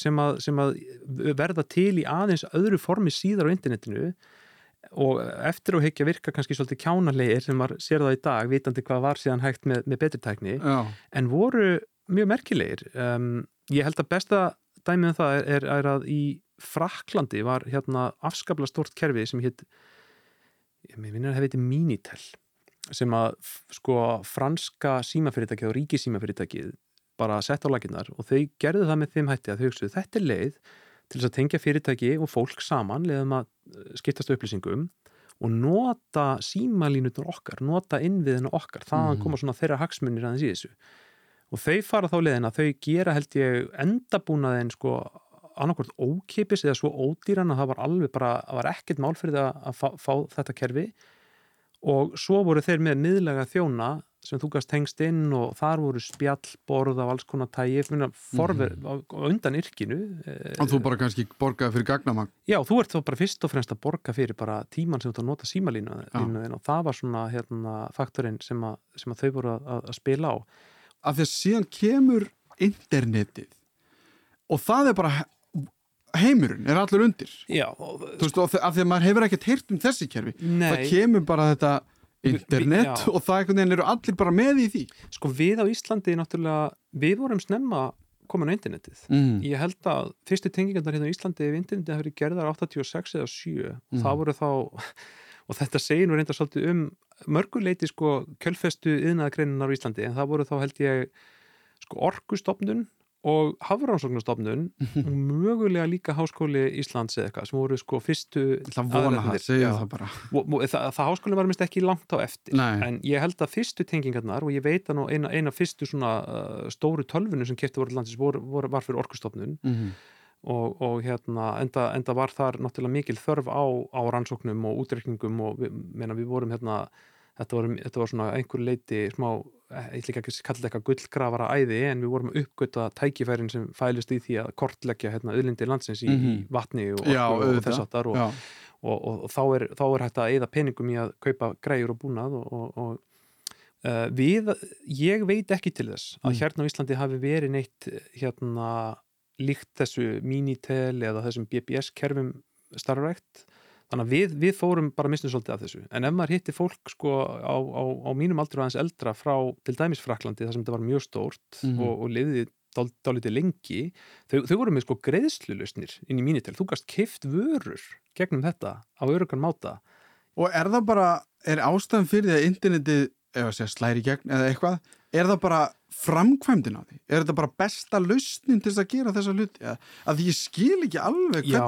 sem að, sem að verða til í aðeins öðru formi síðar á internetinu. Og eftir að heikja virka kannski svolítið kjánarlegir sem maður sér það í dag vitandi hvað var síðan hægt með, með betri tækni já, en voru mjög merkilegir. Um, ég held að besta dæmið um það er, er, er að í Fraklandi var hérna afskaplega stort kerfi sem hitt ég minnir að það heiti Minitel sem að sko franska símafyrirtækið og ríkisímafyrirtækið bara sett á laginnar og þau gerðu það með þeim hætti að þau hugsuðu þetta er leið til þess að tengja fyrirtæki og fólk saman leiðum að eh, skiptast upplýsingum og nota símalínutur okkar, nota innviðina okkar þaðan Mhm. koma svona þeirra hagsmunir aðeins í þessu og þau fara þá leiðin að þau gera held ég endabúnaðin sko annarkvort ókipis eða svo ódýran að það var alveg bara, það var ekkert mál fyrir það að fá, fá þetta kerfi. Og svo voru þeir með miðlega þjóna sem þú gast tengst inn og þar voru spjallborð af alls konar tægi forver, mm -hmm. undan yrkinu og þú bara kannski borgaði fyrir gagnamagn. Já, þú ert þá bara fyrst og fremst að borga fyrir bara tíman sem þú nota símalínuðin og það var svona hérna, faktorinn sem, a, sem að þau voru að, að spila á. Af því að síðan kemur internetið og það er bara heimurinn, er allur undir Já, og, þú veist, og af því að maður hefur ekkert heyrt um þessi kerfi það nei, kemur bara þetta internet Vi- og það einhvern veginn eru allir bara með í því sko við á Íslandi náttúrulega, við vorum snemma komin á internetið. mm. Ég held að fyrstu tengingandar hérna á Íslandi ef internetið verið gerðar 86 eða 7 og Mhm. það voru þá [laughs] og þetta segir nú reynda svolítið um mörguleiti sko kjölfestu yðnaðagreinunar á Íslandi en það voru þá held ég sko orkustofnun og Hafránsóknastofnun og [laughs] mögulega líka Háskóli Íslands eða eitthvað sem voru sko fyrstu Það vona það, segjum það bara. Það, það háskólinn var mest ekki langt á eftir. Nei. en ég held að fyrstu tengingarnar og ég veit að eina, eina fyrstu svona uh, stóru tölvunu sem kefti voru landsins voru, voru, var fyrir orkustofnun. Mhm. og, og hérna enda, enda var þar náttúrulega mikil þörf á, á rannsóknum og útreikningum og við, meina, við vorum hérna þetta var, þetta var svona einhver leiti smá, ég ætla ekki að kalla þetta eitthvað gullgrafara æði en við vorum að uppgöta tækifærin sem fælist í því að kortleggja hérna auðlindir landsins í, Mhm. í vatni og, Já, og þess aftar og, og, og, þá, er, þá er hægt að eða peningum í að kaupa græjur og búnað og, og, og uh, við, ég veit ekki til þess að Mm. hérna á Íslandi hafi verið neitt hérna líkt þessu Minitel eða þessum BBS-kerfum starfrækt þannig að við, við fórum bara misnum svolítið af þessu en ef maður hitti fólk sko á, á, á mínum aldur og aðeins eldra frá til dæmis Fraklandi þar sem þetta var mjög stórt Mhm. og, og liðið dál- dálítið lengi þau, þau voru með sko greiðslulausnir inn í Minitel, þú gast kift vörur gegnum þetta á örugan máta Og er það bara, er ástæðan fyrir því að internetið, segja slæri gegn eða eitthvað, er það bara framkvæmdin á því? Er þetta bara besta lausnin til þess að gera þessa hluti? Að, ég skil ekki alveg Já.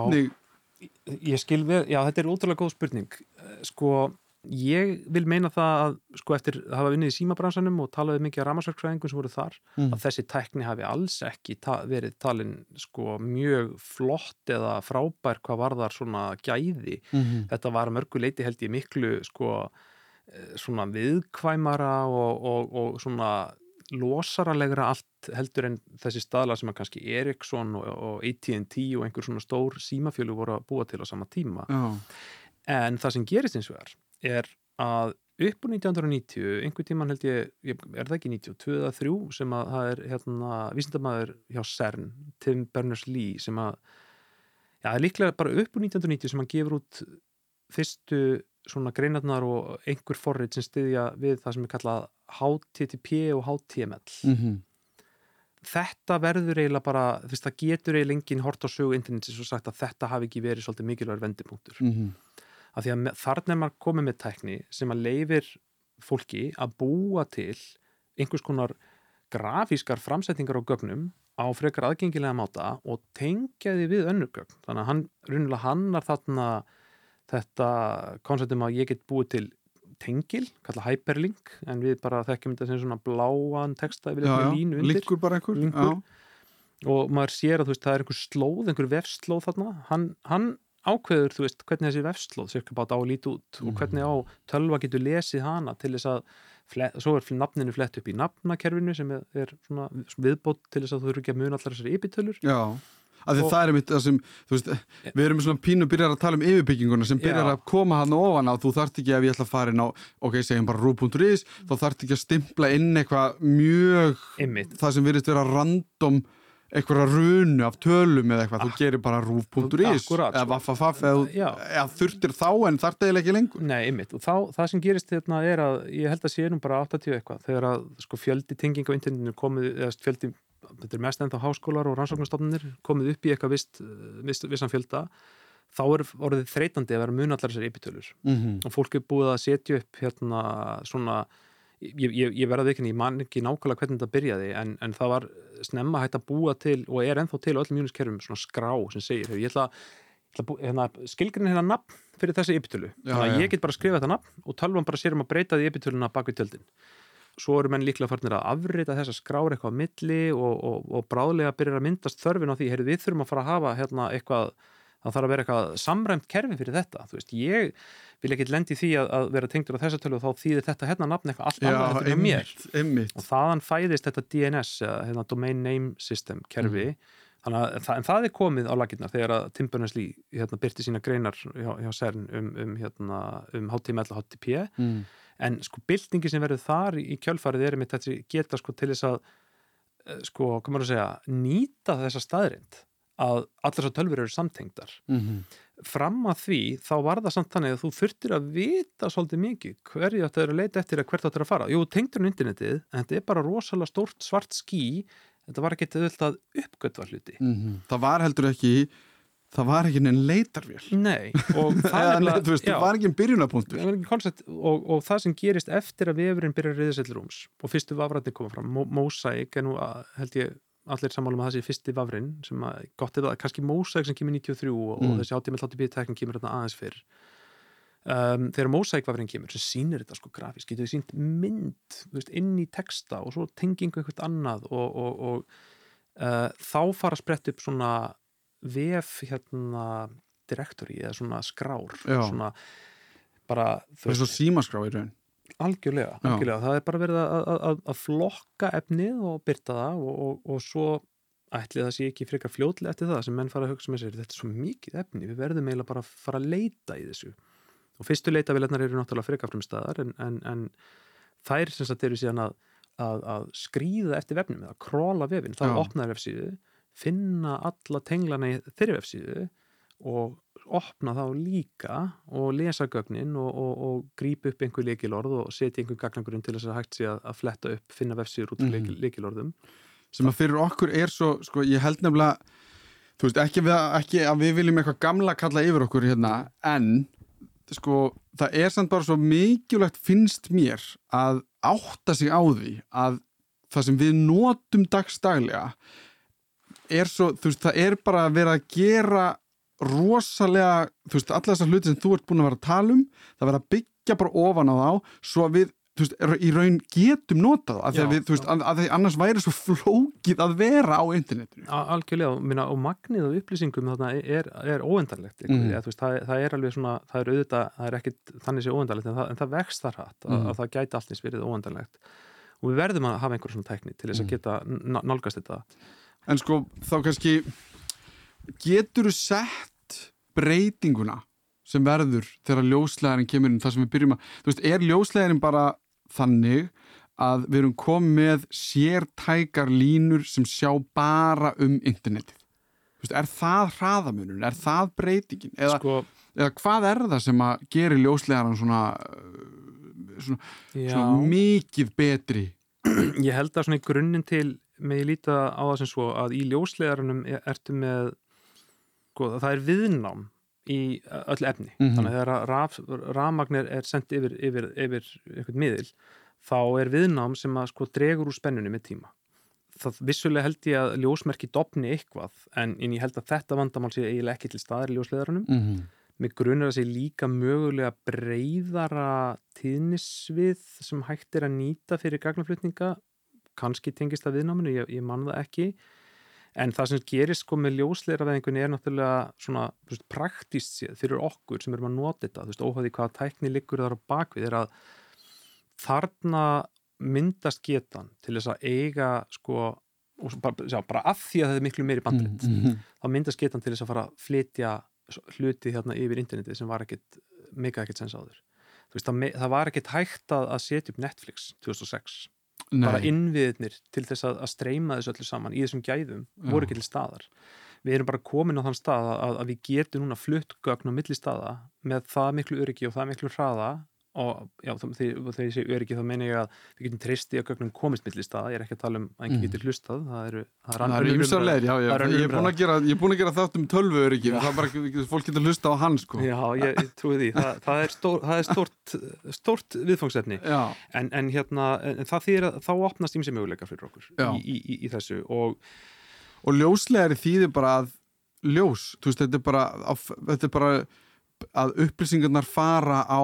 Ég skil við, já þetta er ótrúlega góð spurning Eh, sko, ég vil meina það að sko eftir að hafa vinnið í símabransanum og talaði mikið af ramarsverkfræðingum sem voru þar Mm. að þessi tækni hafi alls ekki ta verið talin sko mjög flott eða frábær hvað varðar svona gæði mm -hmm. þetta var að mörgu leiti held ég miklu sko eh, svona viðkvæmara og, og, og svona losaralegra allt heldur en þessi staðla sem að kannski Ericsson og, og AT&T og einhver svona stór símafjölu voru að búa til á sama tíma. Já, en það sem gerist eins og er er að upp úr 1990 einhver tíman held ég, er það ekki 92 eða 3 sem að það er hérna vísindamæður hjá CERN Tim Berners-Lee sem að já, það er líklega bara upp úr 1990 sem hann gefur út fyrstu svona greinarnar og einhver forrið sem styðja við það sem er kallað HTTP og HTML mm þetta verður eiginlega bara þú veist, það getur eiginlega enginn hort á sögu internetins og sagt að þetta hafi ekki verið svolítið mikilvægur vendipunktur. -hmm. af því að þarna er maður komið með tækni sem að leifir fólki að búa til einhvers konar grafískar framsetningar á gögnum á frekar aðgengilega máta og tengja því við önnur gögn. Þannig að hann, raunulega hannar þarna þetta konceptum að ég get búið til tengil, kalla hyperlink en við bara þekkjum þetta sem svona bláan texta yfir já, línu undir. líkur bara einhver Linkur. Og maður sér að veist, það er einhver slóð, einhver vefslóð þarna. Hann, hann ákveður, þú veist, hvernig þessi vefslóð cirka bát á að líti út og hvernig á tölva getur lesið hana til þess að fle- svo er nafninu flett upp í nafnakerfinu sem er, er svona viðbót til þess að þú eru ekki að muna allar þessari ypitölur. Já, af því Og- það er mitt sem, veist, við erum svona pínu byrjar að tala um yfirbygginguna sem byrjar Já. að koma hann ofan á, þú þarft ekki ef ég ætla að fara inn á, ok, segjum bara rú.is þá þarft ekki að stimpla inn eitthvað mjög, ymmit það sem virðist vera random eitthvað runu af tölum eða eitthvað, þú gerir bara rú.is eða sko. vaffafaf eða, eða þurftir þá en þarft eiginlega ekki lengur. Nei, ymmit, og þá, það sem gerist hérna er að ég held að sé nú bara 80 eitthvað þegar að sko fjöldi tenging á internetinu komið, eða fjöldi, þetta er mest ennþá háskólar og rannsóknarstofnunir komið upp í eitthvað vist, vist, vissan fjölda þá er orðið þreytandi að vera mun allar þessar ypitölur mm -hmm. og fólk er búið að setja upp hérna svona ég, ég, ég verða ekki, ég man ekki nákvæmlega hvernig þetta byrjaði en, en það var snemma hægt að búa til og er ennþá til á öllum mjúniskerfum svona skrá sem segir, ég ætla, hérna, skilgrin hérna nafn fyrir þessi ypitölu Já, þannig að ég get bara að skrifa þetta nafn og tölvan bara sér um að breyta því ypitöluna bak við tjöldin svo eru menn líklega farnir að afrita þessa skrár eitthvað á milli og, og, og bráðlega byrjar að myndast þörfin á því, heyrðu við þurfum að fara að hafa hérna eitthvað það þarf að vera eitthvað samræmt kerfi fyrir þetta þú veist, ég vil ekki lendi því að, að vera tengdur á þessa tölu og þá þýðir þetta hérna nafn eitthvað allt annað þetta er mér. einmitt, einmitt. Og þaðan fæðist þetta DNS eða hérna, Domain Name System kerfi þannig að það, en það er komið á laginnar þegar að Tim Berners-Lee hérna, byrti sína greinar hjá, hjá CERN um, um, hérna, um HTML og HTTP mm. en sko byltingi sem verður þar í, kjölfarið er með þetta geta sko til þess að eh, sko, hvað maður að segja, nýta þessa staðrind að allar svo tölfur eru samtengdar. Mm fram að því þá var það samt þannig að þú þurftir að vita svolítið mikið hverju þetta er að leita eftir að hvert þetta er að fara. Jú, tengdur um internetið, en þetta er bara rosalega stórt svart skí þetta var ekki auðvitað uppgötva hluti. -hmm. það var heldur ekki það var ekki neinn leitarvél. Nei, [laughs] og það Eða, er nei, þú veist, það var ekki en byrjunapunktur og, og það sem gerist eftir að vefurinn byrjar að til rúms og fyrstu vafrætni koma fram, Mosaic er nú að, held ég allir sammálum að það sé fyrsti vafrin sem að gott er það, kannski Mosaic sem kemur 93 og, Mm. og þessi hátíma hlátti bíðtekning kemur aðeins fyrr um, þegar Mosaic vafrin kemur sem sýnir þetta sko grafísk, getur þið sínt mynd veist, inn í texta og svo tengingu eitthvað annað og, og, og uh, þá fara að spretta upp svona vef hérna direktori eða svona skrár Já. svona bara þú það er svo símaskrá í raun algjörlega, algjörlega. það er bara verið að, að, að, flokka efnið og byrta það og, og, og svo ætli það sé ekki frekar fljótlega eftir það sem menn fara að hugsa með sér þetta er svo mikið efni, við verðum eiginlega bara að fara að leita í þessu og fyrstu leitavélarnar eru náttúrulega frekar frum staðar en, en, en þær sem sagt eru síðan að, að, að skrýða eftir vefnum eða króla vefin, það er opnaður vefsíðu finna alla tenglana í þeirri vefsíðu og opna þá líka og lesa gögnin og, og, og grípa upp einhver leikilorð og setja einhver gagnangurinn til þess að hægt sé að, að fletta upp, finna vefsíður út af mm. leikilorðum sem að fyrir okkur er svo, sko, ég held nefnilega þú veist, ekki, við, ekki að við viljum eitthvað gamla kalla yfir okkur hérna, en sko, það er samt bara svo mikilvægt finnst mér að átta sig á því að það sem við notum dagstaglega er svo, þú veist, það er bara að vera að gera rosalega, þú veist, alla þessar hluti sem þú ert búin að vera að tala um, það vera að byggja bara ofan á þá, svo að við veist, í raun getum notað af því að við, veist, að, að annars væri svo flókið að vera á internetinu. Al- algjörlega, minna, og magnið af upplýsingum þarna er, er óendarlegt Mhm. mm. veist, það, það er alveg svona, það er auðvitað það er ekkit þannig sé óendarlegt en það, það vext þar hatt Mhm. að það gæti alltins verið óendarlegt og við verðum að hafa einhver svona tækni til þess Mhm. að geta n- nálgast þetta En sko, þá kannski getur þú sett breytinguna sem verður þegar ljóslegarinn kemur inn, það sem við byrjum að, þú veist, er ljóslegarinn bara þannig að við erum komið með sértækar línur sem sjá bara um internetið? Veist, er það hraðamunum? Er það breytingin? Eða, sko, eða hvað er það sem að gerir ljóslegarann svona, uh, svona, já, svona mikið betri? [clears throat] ég held að svona í grunninn til með ég líta á það sem svo að í ljóslegarunum er- ertu með sko, það er viðnám í öll efni. Mhm. þannig að þegar raf, rafmagnir er sendt yfir, yfir, yfir einhvern miðil þá er viðnám sem að sko dregur úr spennunni með tíma. Það vissulega held ég að ljósmerki dopni eitthvað en, ég held að þetta vandamál sé eiginlega ekki til staðar í ljóslegarunum Mm -hmm. með grunir að sé líka mögulega breyðara tíðnisvið sem hægt er að nýta fyrir gagnaflutninga. Kannski tengist það viðnáminu, ég, ég man það ekki en það sem gerist sko með ljósleira veðingunni er náttúrulega svona veist, praktíst séð fyrir okkur sem erum að nota þetta, þú veist, óhæði hvaða tækni liggur þar á bakvið er að þarna myndast getan til þess að eiga sko, bara, sjá, bara að því að það er miklu meiri bandrætt Mm -hmm. þá myndast getan til þess að fara að flytja hluti hérna yfir interneti sem var ekkit mega ekkit sens áður þú veist, það, það var ekkit hægt að, að setja upp Netflix 2006 bara innviðnir til þess að, að streyma þessu öllu saman í þessum gæðum voru ekki til staðar. Við erum bara komin á þann stað að, að við getum núna flutt gögn á milli staða með það miklu öryggi og það miklu hraða og já, þegar ég segi öryggi þá meina ég að við getum treysti að gögnum komist milli staða, ég er ekki að tala um að einhver Mhm. getur hlustað, það eru það Það er önnur ymsar umræða. leir, já, já, Það er önnur ég er búin að gera, er þátt um tölvu öryggi, það er bara, fólk getur hlusta á hann, sko. Já, ég, trúi því, það, það er, stór, það er stórt, stórt viðfangsefni. En, en hérna, en það þýðir að þá opnast ímsi möguleikar fyrir okkur í, í, í, í þessu. Og og ljóslegari þýðir bara að ljós, þú veist, þetta er bara, á, þetta er bara að upplýsingarnar fara á,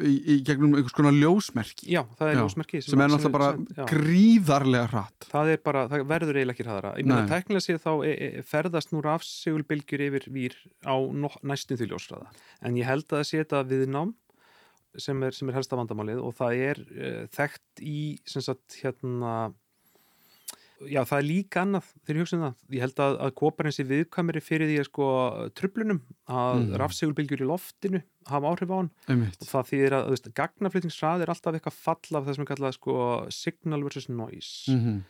í, í gegnum einhvers konar ljósmerki, já, það er Já, ljósmerki sem er náttúrulega bara gríðarlega hratt. það er bara, það verður eiginlega ekki hraðara. Ég meina teknilega séð þá e, e, ferðast nú rafsegulbylgjur yfir vír á næstum því ljósraða en ég held að það sé þetta viðnám sem er, sem er helsta vandamálið og það er e, þekkt í sem sagt hérna já það er líka annað þegar ég hugsa um það ég held að, að kóparinn sé viðkvæmari fyrir því að sko tröflunum að Mm. rafsegulbylgjur í loftinu hafa áhrif á hann Einmitt. og það þýðir að þú veist, gagnaflutningsrað er alltaf eitthvað fall af það sem er kallað sko signal versus noise Mm -hmm.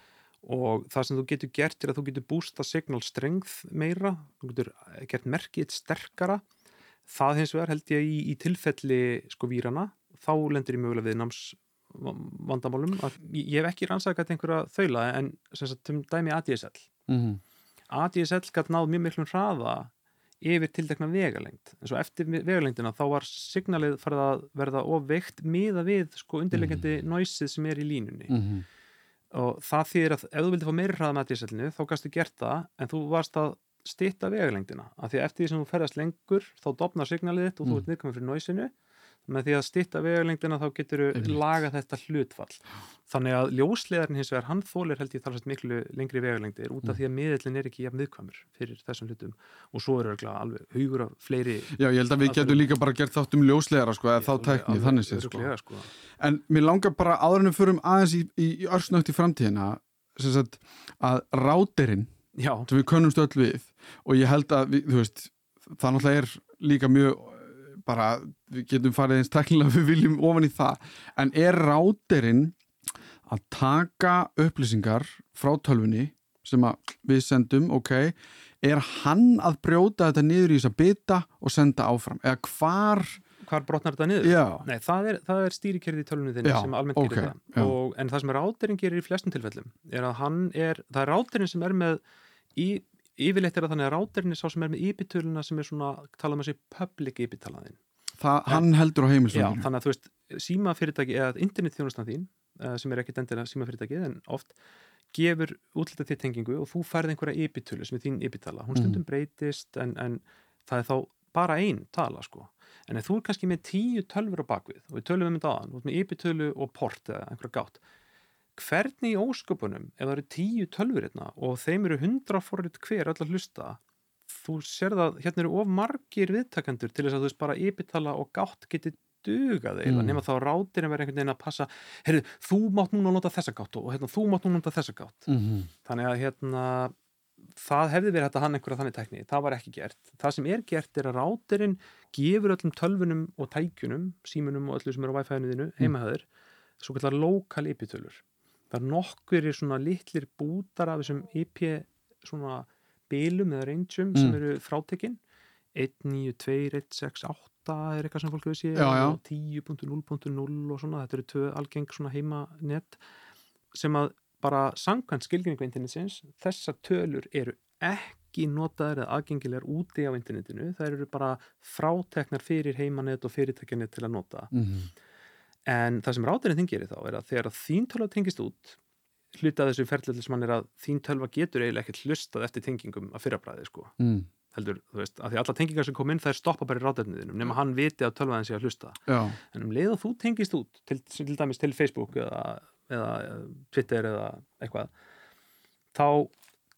og það sem þú getur gert er að þú getur bústa signal strength meira þú getur gert merkið sterkara það hins vegar held ég í, í tilfelli sko vírana þá lendur ég mögulega við náms vandamálum að ég hef ekki rannsakað einhverja þaula en sem sagt um dæmi ADSL Mm ADSL gætt náð mjög miklum hraða yfir tildekna vegalengd en svo eftir vegalengdina þá var signalið farið að verða of veikt miða við sko undirleikandi Mhm. noisið sem er í línunni -hmm. og það þýðir að ef þú vildi fá meiri hraða með dísellinu þá gæstu gert það en þú varst að stitta vegalengdina af því að eftir því sem þú ferðast lengur þá dopnar signalið þitt og þú Mm. ert viðkominn fyrir náisinu með því að stitta vegalengdina þá getur þú laga þetta hlutfall þannig að ljósleðarinn hins vegar hann þólir held ég talast miklu lengri vegalengdir út af Mm. því að miðillin er ekki jafn viðkvæmur fyrir þessum hlutum og svo eru alveg hugur af fleiri Já, ég held að við getum líka bara gert þátt um ljóslegara sko, eða þá tækni, þannig séð sko. sko. En mér langar bara áður en við förum aðeins í, í, í örsnögt í framtíðina sagt, að ráterinn sem við könnumst öll við og ég held að við, veist, það náttúrulega er líka mjög bara, við getum farið eins teknilega við viljum ofan í það. En er ráterinn að taka upplýsingar frá tölfunni sem við sendum, ok er hann að brjóta þetta niður í þess að bytta og senda áfram? Eða hvar, hvar brotnar þetta niður? já, Nei, það er, það er stýrikerfið í tölunum þinni Já, sem almennt ok, gerir það og, en það sem ráterinn gerir í flestum tilfellum er að hann er, það er ráterinn sem er með í, yfirleitt er það þannig að ráterinn er sá sem er með íbitöluna sem er svona, tala um sé public íbitalaðin það, hann heldur á Já, heimilsfanginu þannig að þú veist, símafyrirtæki eða internetþjónustan þín, uh, sem er ekkit endilega símafyrirtæki, en oft gefur útlita til tengingu og þú færð einhverja ybitölu sem er þín ybitala. Hún Mhm. stundum breytist en, en það er þá bara ein tala sko. En þú er kannski með tíu tölfur á bakvið og við tölum um þetta aðan, með ybitölu og port eða einhverja gátt, hvernig í ósköpunum ef það eru tíu tölfur hérna og þeim eru hundra forrið hver öll að hlusta þú sér það, hérna eru of margir viðtakendur til þess að þú veist bara ypitala og gátt geti dugað eiginlega, Mm. nema þá rátir en verið einhvern veginn að passa, heyrðu, þú mátt núna nota þessa gátt og hérna, þú mátt núna nota þessa gátt mm -hmm. þannig að hérna það hefði verið hægt að hann einhverja þannig tækni það var ekki gert. Það sem er gert er að rátirinn gefur öllum tölvunum og tækjunum, símunum og öllu sem eru á Wi-Fi-inu þínu, heimahöður svo kallar lokal IP-tölur það er nokkur í svona litlir bútar af þessum IP svona bilum eða rangeum sem Mm. eru frátekinn 192.168 er eitthvað sem fólk já. og 10.0.0 og svona, þetta eru tvö algeng svona heimanet sem að bara samkvæmt skilgringu internetsins, þessar tölur eru ekki notaðar eða aðgengilegar úti á internetinu, það eru bara fráteknar fyrir heimanet og fyrirtækjanet til að nota Mhm. En það sem ráðurinn þinn gerir þá er að þegar að þín tölva tengist út hluta af þessu ferðlega sem hann er að þín tölva getur eiginlega ekkert hlustað eftir tengingum að fyrrabræði sko, mm. heldur, þú veist, að því alla tengingar sem kom inn það er stoppa bara í ráðurniðinum nema hann viti að tölvaðin sé að hlusta. Já, en um leið að þú tengist út til, til dæmis til Facebook eða, eða Twitter eða eitthvað þá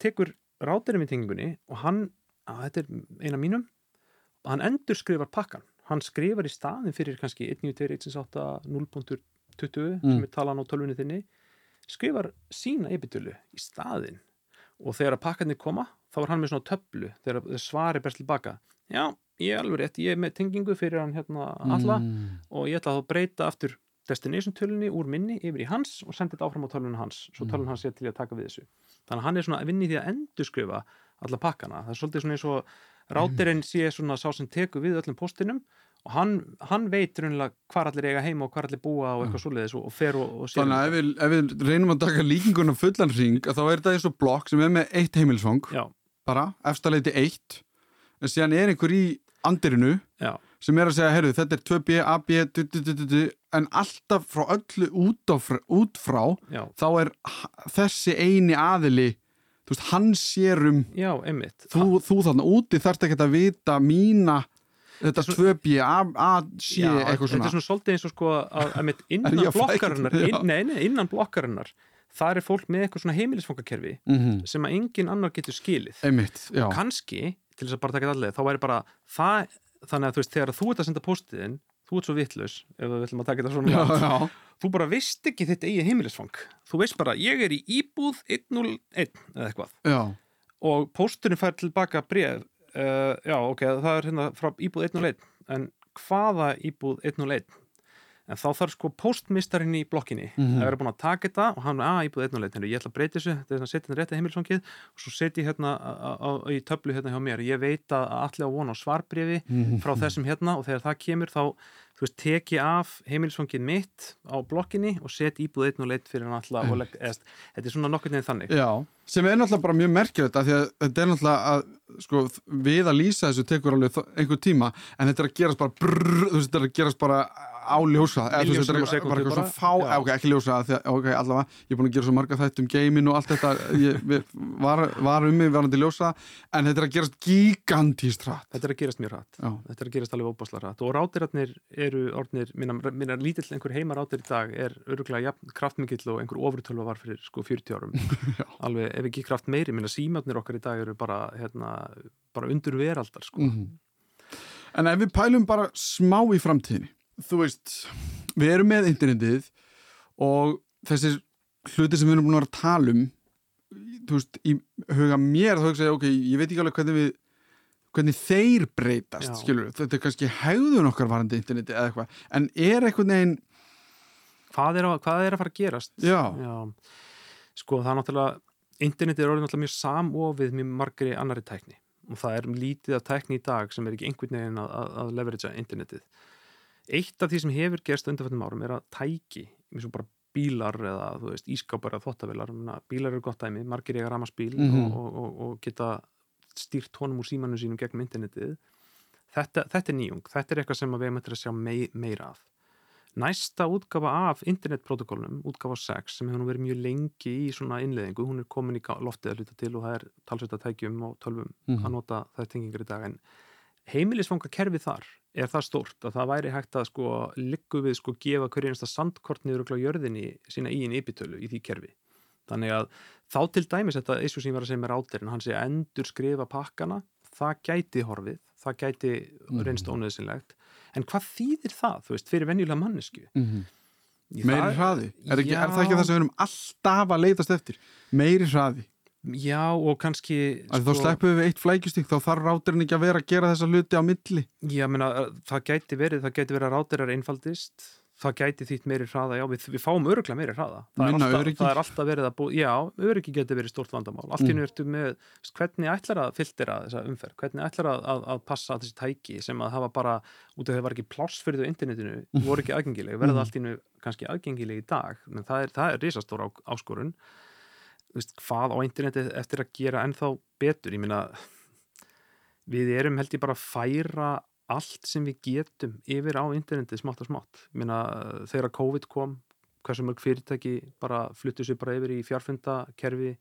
tekur ráturinn við tengingunni og hann, að þetta er eina mínum hann endur skrifar pakkan hann skrifar í staðin fyrir kannski 1.2.1.8.0.20 Mm. sem er talan á tölvunni þinni skrifar sína ebitölu í staðin og þegar að pakkarnir koma þá er hann með svona töflu þegar svari berst tilbaka já, ég er alveg rétt, ég er með tengingu fyrir hann hérna alla mm. og ég ætla að breyta aftur destination tölunni úr minni yfir í hans og senda þetta áfram á tölunni hans svo tölunni hans er til að taka við þessu. Þannig að hann er svona að vinni í því að endurskrifa alla pakkana, það er svolítið svona eins og rátirinn sé svona sá sem tekur við öllum postinum og hann, hann veit raunlega hvar allir eiga heima og hvar allir búa og eitthvað svoleiðis og, fer og, og sér Þannig að ef við, ef við reynum að taka líkinguna fullan ring þá er þetta eins og blokk sem er með eitt heimilsfang já, bara, efstaleiti eitt en síðan er einhver í andirinu já, sem er að segja, herru, þetta er 2B, AB du, du, du, en alltaf frá öllu út, á, út frá já, þá er þessi eini aðili þú veist, hann sér um já, einmitt. Þú, þú þarna úti þarft ekki að vita mína þetta Svo- 2B, A, A, C Já, eitthvað þetta svona er svona. svolítið eins og sko að, að [laughs] innan að blokkarinnar inn, nei, nei, innan blokkarinnar það er fólk með eitthvað svona heimilisfangakerfi mm sem að engin annar getur skilið. Einmitt, já, kannski, til þess að bara taka þetta allir þá væri bara það, þannig að þú veist þegar þú ert að senda postiðin, þú ert svo vittlaus ef við ætlum að taka þetta svona já, já. þú bara veist ekki þitt eigið heimilisfang. Þú veist bara, ég er í íbúð 101 eða eitthvað. Já. og pósturinn fær tilbaka bref uh, já, ok, það er hérna frá íbúð 101 en hvaða íbúð 101 en þá þarf sko póstmistarinn í blokkinni Mhm. að vera búin að taka þetta og hann, að íbúð 101 Heyrðu, ég ætla að breyta þessu, þetta er svona setja þetta rétt að heimilisfangið og svo setja ég hérna í töflu hérna hjá mér, ég veit að allir á von á svarbrifi Mhm. frá þessum hérna og þegar það kemur þá, þú veist, teki af heimilisfangið mitt á blokkinni og set íbúð 101 fyrir hann og legg, eðst, þetta er svona nokkur neginn þannig Já, sem er náttúrulega bara mjög að þetta er náttúrulega að sko, við að lýsa þessu tekur alveg einhver tíma en þetta er að gerast bara brrr, þetta er að gerast bara á ljósa ekki ljósa, ok, allavega ég er búin að gera svo marga þætt um geimin og allt þetta ég var, var um mig varandi ljósa en þetta er að gerast gigantíst hratt. Þetta er að gerast mjög Já. þetta er að gerast alveg óbáslega hratt. Og rátirarnir eru orðnir, minna, lítill einhver heimarátir í dag er öruglega jafn kraftmikill og einhver ofurtölva var fyrir sko 40 árum. [laughs] Alveg ef ekki kraft meiri, minna símjöfnir okkar í dag eru bara, hérna, bara undur veraldar sko. Mhm. En ef við pælum bara smá í framtíðinni, þú veist, við erum með internetið og þessir hluti sem við erum búin að tala um, þú veist, í huga mér þá hugsa ég, ok, ég veit ekki alveg hvernig við, hvernig þeir breytast, Já. skilur, þetta er kannski hegðun okkar varandi internetið eða eitthvað, en er einhvern veginn, hvað, að, hvað er að fara að gerast? já, sko það er náttúrulega internetið er orðið náttúrulega mjög samofið mjög margri annari tækni. Og það er lítið af tækni í dag sem er ekki einhvern veginn að, að, að leveragea internetið eitt af því sem hefur gerst undanfættum árum er að tæki eins og bara bílar eða þú veist ískápar eða þottavilar, bílar eru gott dæmi margir eiga ramaspíl Mhm. og, og, og, og geta stýrt honum úr símanum sínum gegnum internetið þetta, þetta er nýjung, þetta er eitthvað sem við erum eftir að sjá mei, meira af næsta útgafa af internetprotokollum, útgafa 6 sem hefur verið mjög lengi í svona innleðingu hún er komin í loftið að hluta til og það er talsveit að tækjum og tölvum Mhm. að nota það tengingar í dag en heimilisfanga kerfi þar er það stórt að það væri hægt að sko liggu við sko gefa hverju einasta sandkort niður og jörðinni sína í einn ypitölu í því kerfi. Þannig að þá til dæmis þetta og sem ég var að segja með rátirinn hann sé að endur skrifa pakkana það gæti horfið, það gæti reynst ónöðsynlegt en hvað þýðir það, þú veist, fyrir venjulega mannesku mm Í meiri hraði, er, er það ekki það sem við erum alltaf að leitast eftir, meiri hraði, Já, og kannski sko, þá sleppum við eitt flækjustík, þá þarf ráturinn ekki að vera að gera þessa hluti á milli. Já, menna, það gæti verið, það gæti verið að rátirar einfaldist það gæti þýtt meiri hraða, já, við, við fáum öruglega meiri hraða það er, það er alltaf verið að búa, já, öryggi geti verið stórt vandamál allt í Mm. nú ertu með, hvernig ætlar að filtera þessa umferð, hvernig ætlar að, að, að passa þessi tæki sem að hafa bara út af því að það var ekki pláss fyrir þau á internetinu voru ekki aðgengileg, verða Mm. allt í nú kannski aðgengileg í dag, menn það er, það er risastór á, áskorun veist, hvað á internetið eftir að gera ennþá betur, ég meina við erum held ég bara að færa allt sem við getum yfir á internetið smátt og smátt. Ég meina þegar COVID kom hversu mörg fyrirtæki bara fluttu sér bara yfir í fjarfundakerfi.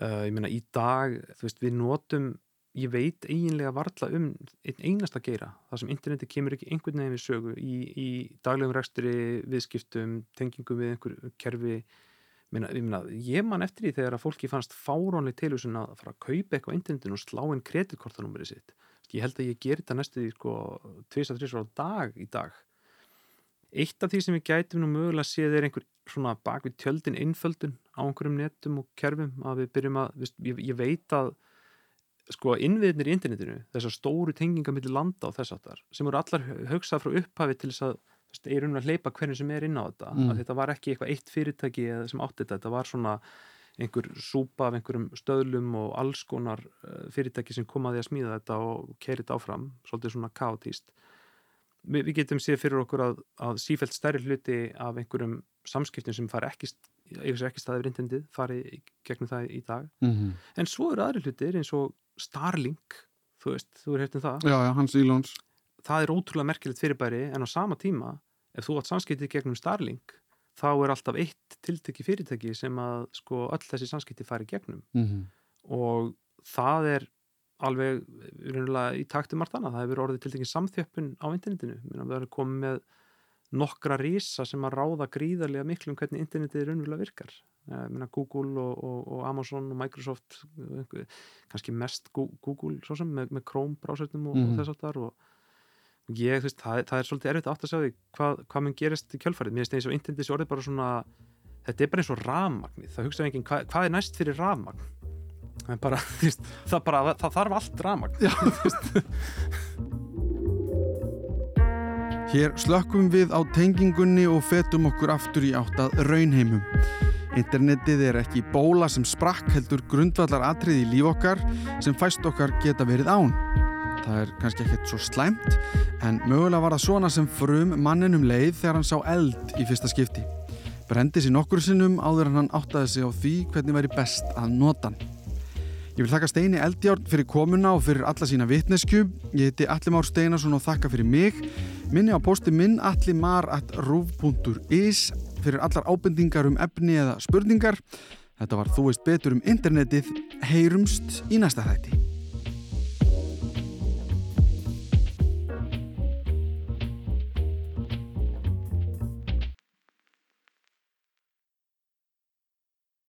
Uh, ég meina í dag þú veist við notum ég veit eiginlega varla um einn einasta geira. Þar sem internetið kemur ekki einhvern veginn við sögu í, í daglegum rekstri viðskiptum, tengingum við einhver kerfi Meina, ég, meina, ég man eftir því þegar að fólki fannst fárónlega tilhjóðsinn að fara að kaupa eitthvað á internetinu og slá inn kreditkortanúmerið sitt. Ég held að ég ger þetta næstu því sko tvisa, þrjusar á dag í dag. Eitt af því sem við gætum nú mögulega séð er einhver svona bak við tjöldin einföldun á einhverjum netum og kerfum að við byrjum að, ég, ég veit að sko innviðnir í internetinu þessar stóru tengingar millir landa og þess aftar sem eru allar hugsað frá upphafi til þess að þú veist, er að hleypa hvernig sem er inn á þetta Mm. að þetta var ekki eitthvað eitt fyrirtæki sem átti þetta, þetta var svona einhver súpa af einhverjum stöðlum og alls konar eh, fyrirtæki sem kom að smíða þetta og keiri þetta áfram svolítið svona kaotíst Vi, við getum séð fyrir okkur að, að sífælt stærri hluti af einhverjum samskiptum sem fari ekki, ekki staðið við intendið, fari í gegnum það í dag Mm -hmm. en svo eru aðri hlutir eins og Starlink þú veist, þú er hértum það Já, já, hans Ílóns. Það er ótrúlega merkilegt fyrirbæri en á sama tíma, ef þú átt samskipti gegnum Starlink, þá er alltaf eitt tiltekki fyrirtæki sem að sko öll þessi samskipti fari gegnum Mm -hmm. og það er alveg raunverulega í taktu margt annað, það hefur orðið tiltekki samþjöppun á internetinu, við erum komið með nokkra rísa sem að ráða gríðarlega miklu um hvernig internetið raunverulega virkar Eh, Minna, Google og, og, og Amazon og Microsoft einhver, kannski mest Google svo sem með, með Chrome brásernum og, Mhm. og þess aftar og ég, þú veist, það, það er svolítið erfitt átt að sjá því hvað, hvað mun gerist í kjölfarið mér finnst eins og internetið sé orðið bara svona þetta er bara eins og rafmagnið, það hugsaði enginn hvað, hvað er næst fyrir rafmagn það er bara, [laughs] þú veist, það, bara, það þarf allt rafmagn Já. [laughs] Hér slökkum við á tengingunni og fetum okkur aftur í átt að raunheimum. Internetið er ekki bóla sem sprakk heldur grundvallar atrið í líf okkar sem fæst okkar geta verið án. Það er kannski ekkert svo slæmt en mögulega var það svona sem frum manninum leið þegar hann sá eld í fyrsta skipti. Brendi sér nokkur sinnum áður en hann áttaði sig á því hvernig væri best að nota hann. Ég vil þakka Steini Eldjárn fyrir komuna og fyrir alla sína vitnesku. Ég heiti Allimár Steinarsson og þakka fyrir mig. Minni á posti minn allimar.ruf.is fyrir allar ábendingar um efni eða spurningar. Þetta var Þú veist betur um internetið. Heyrumst í næsta þætti.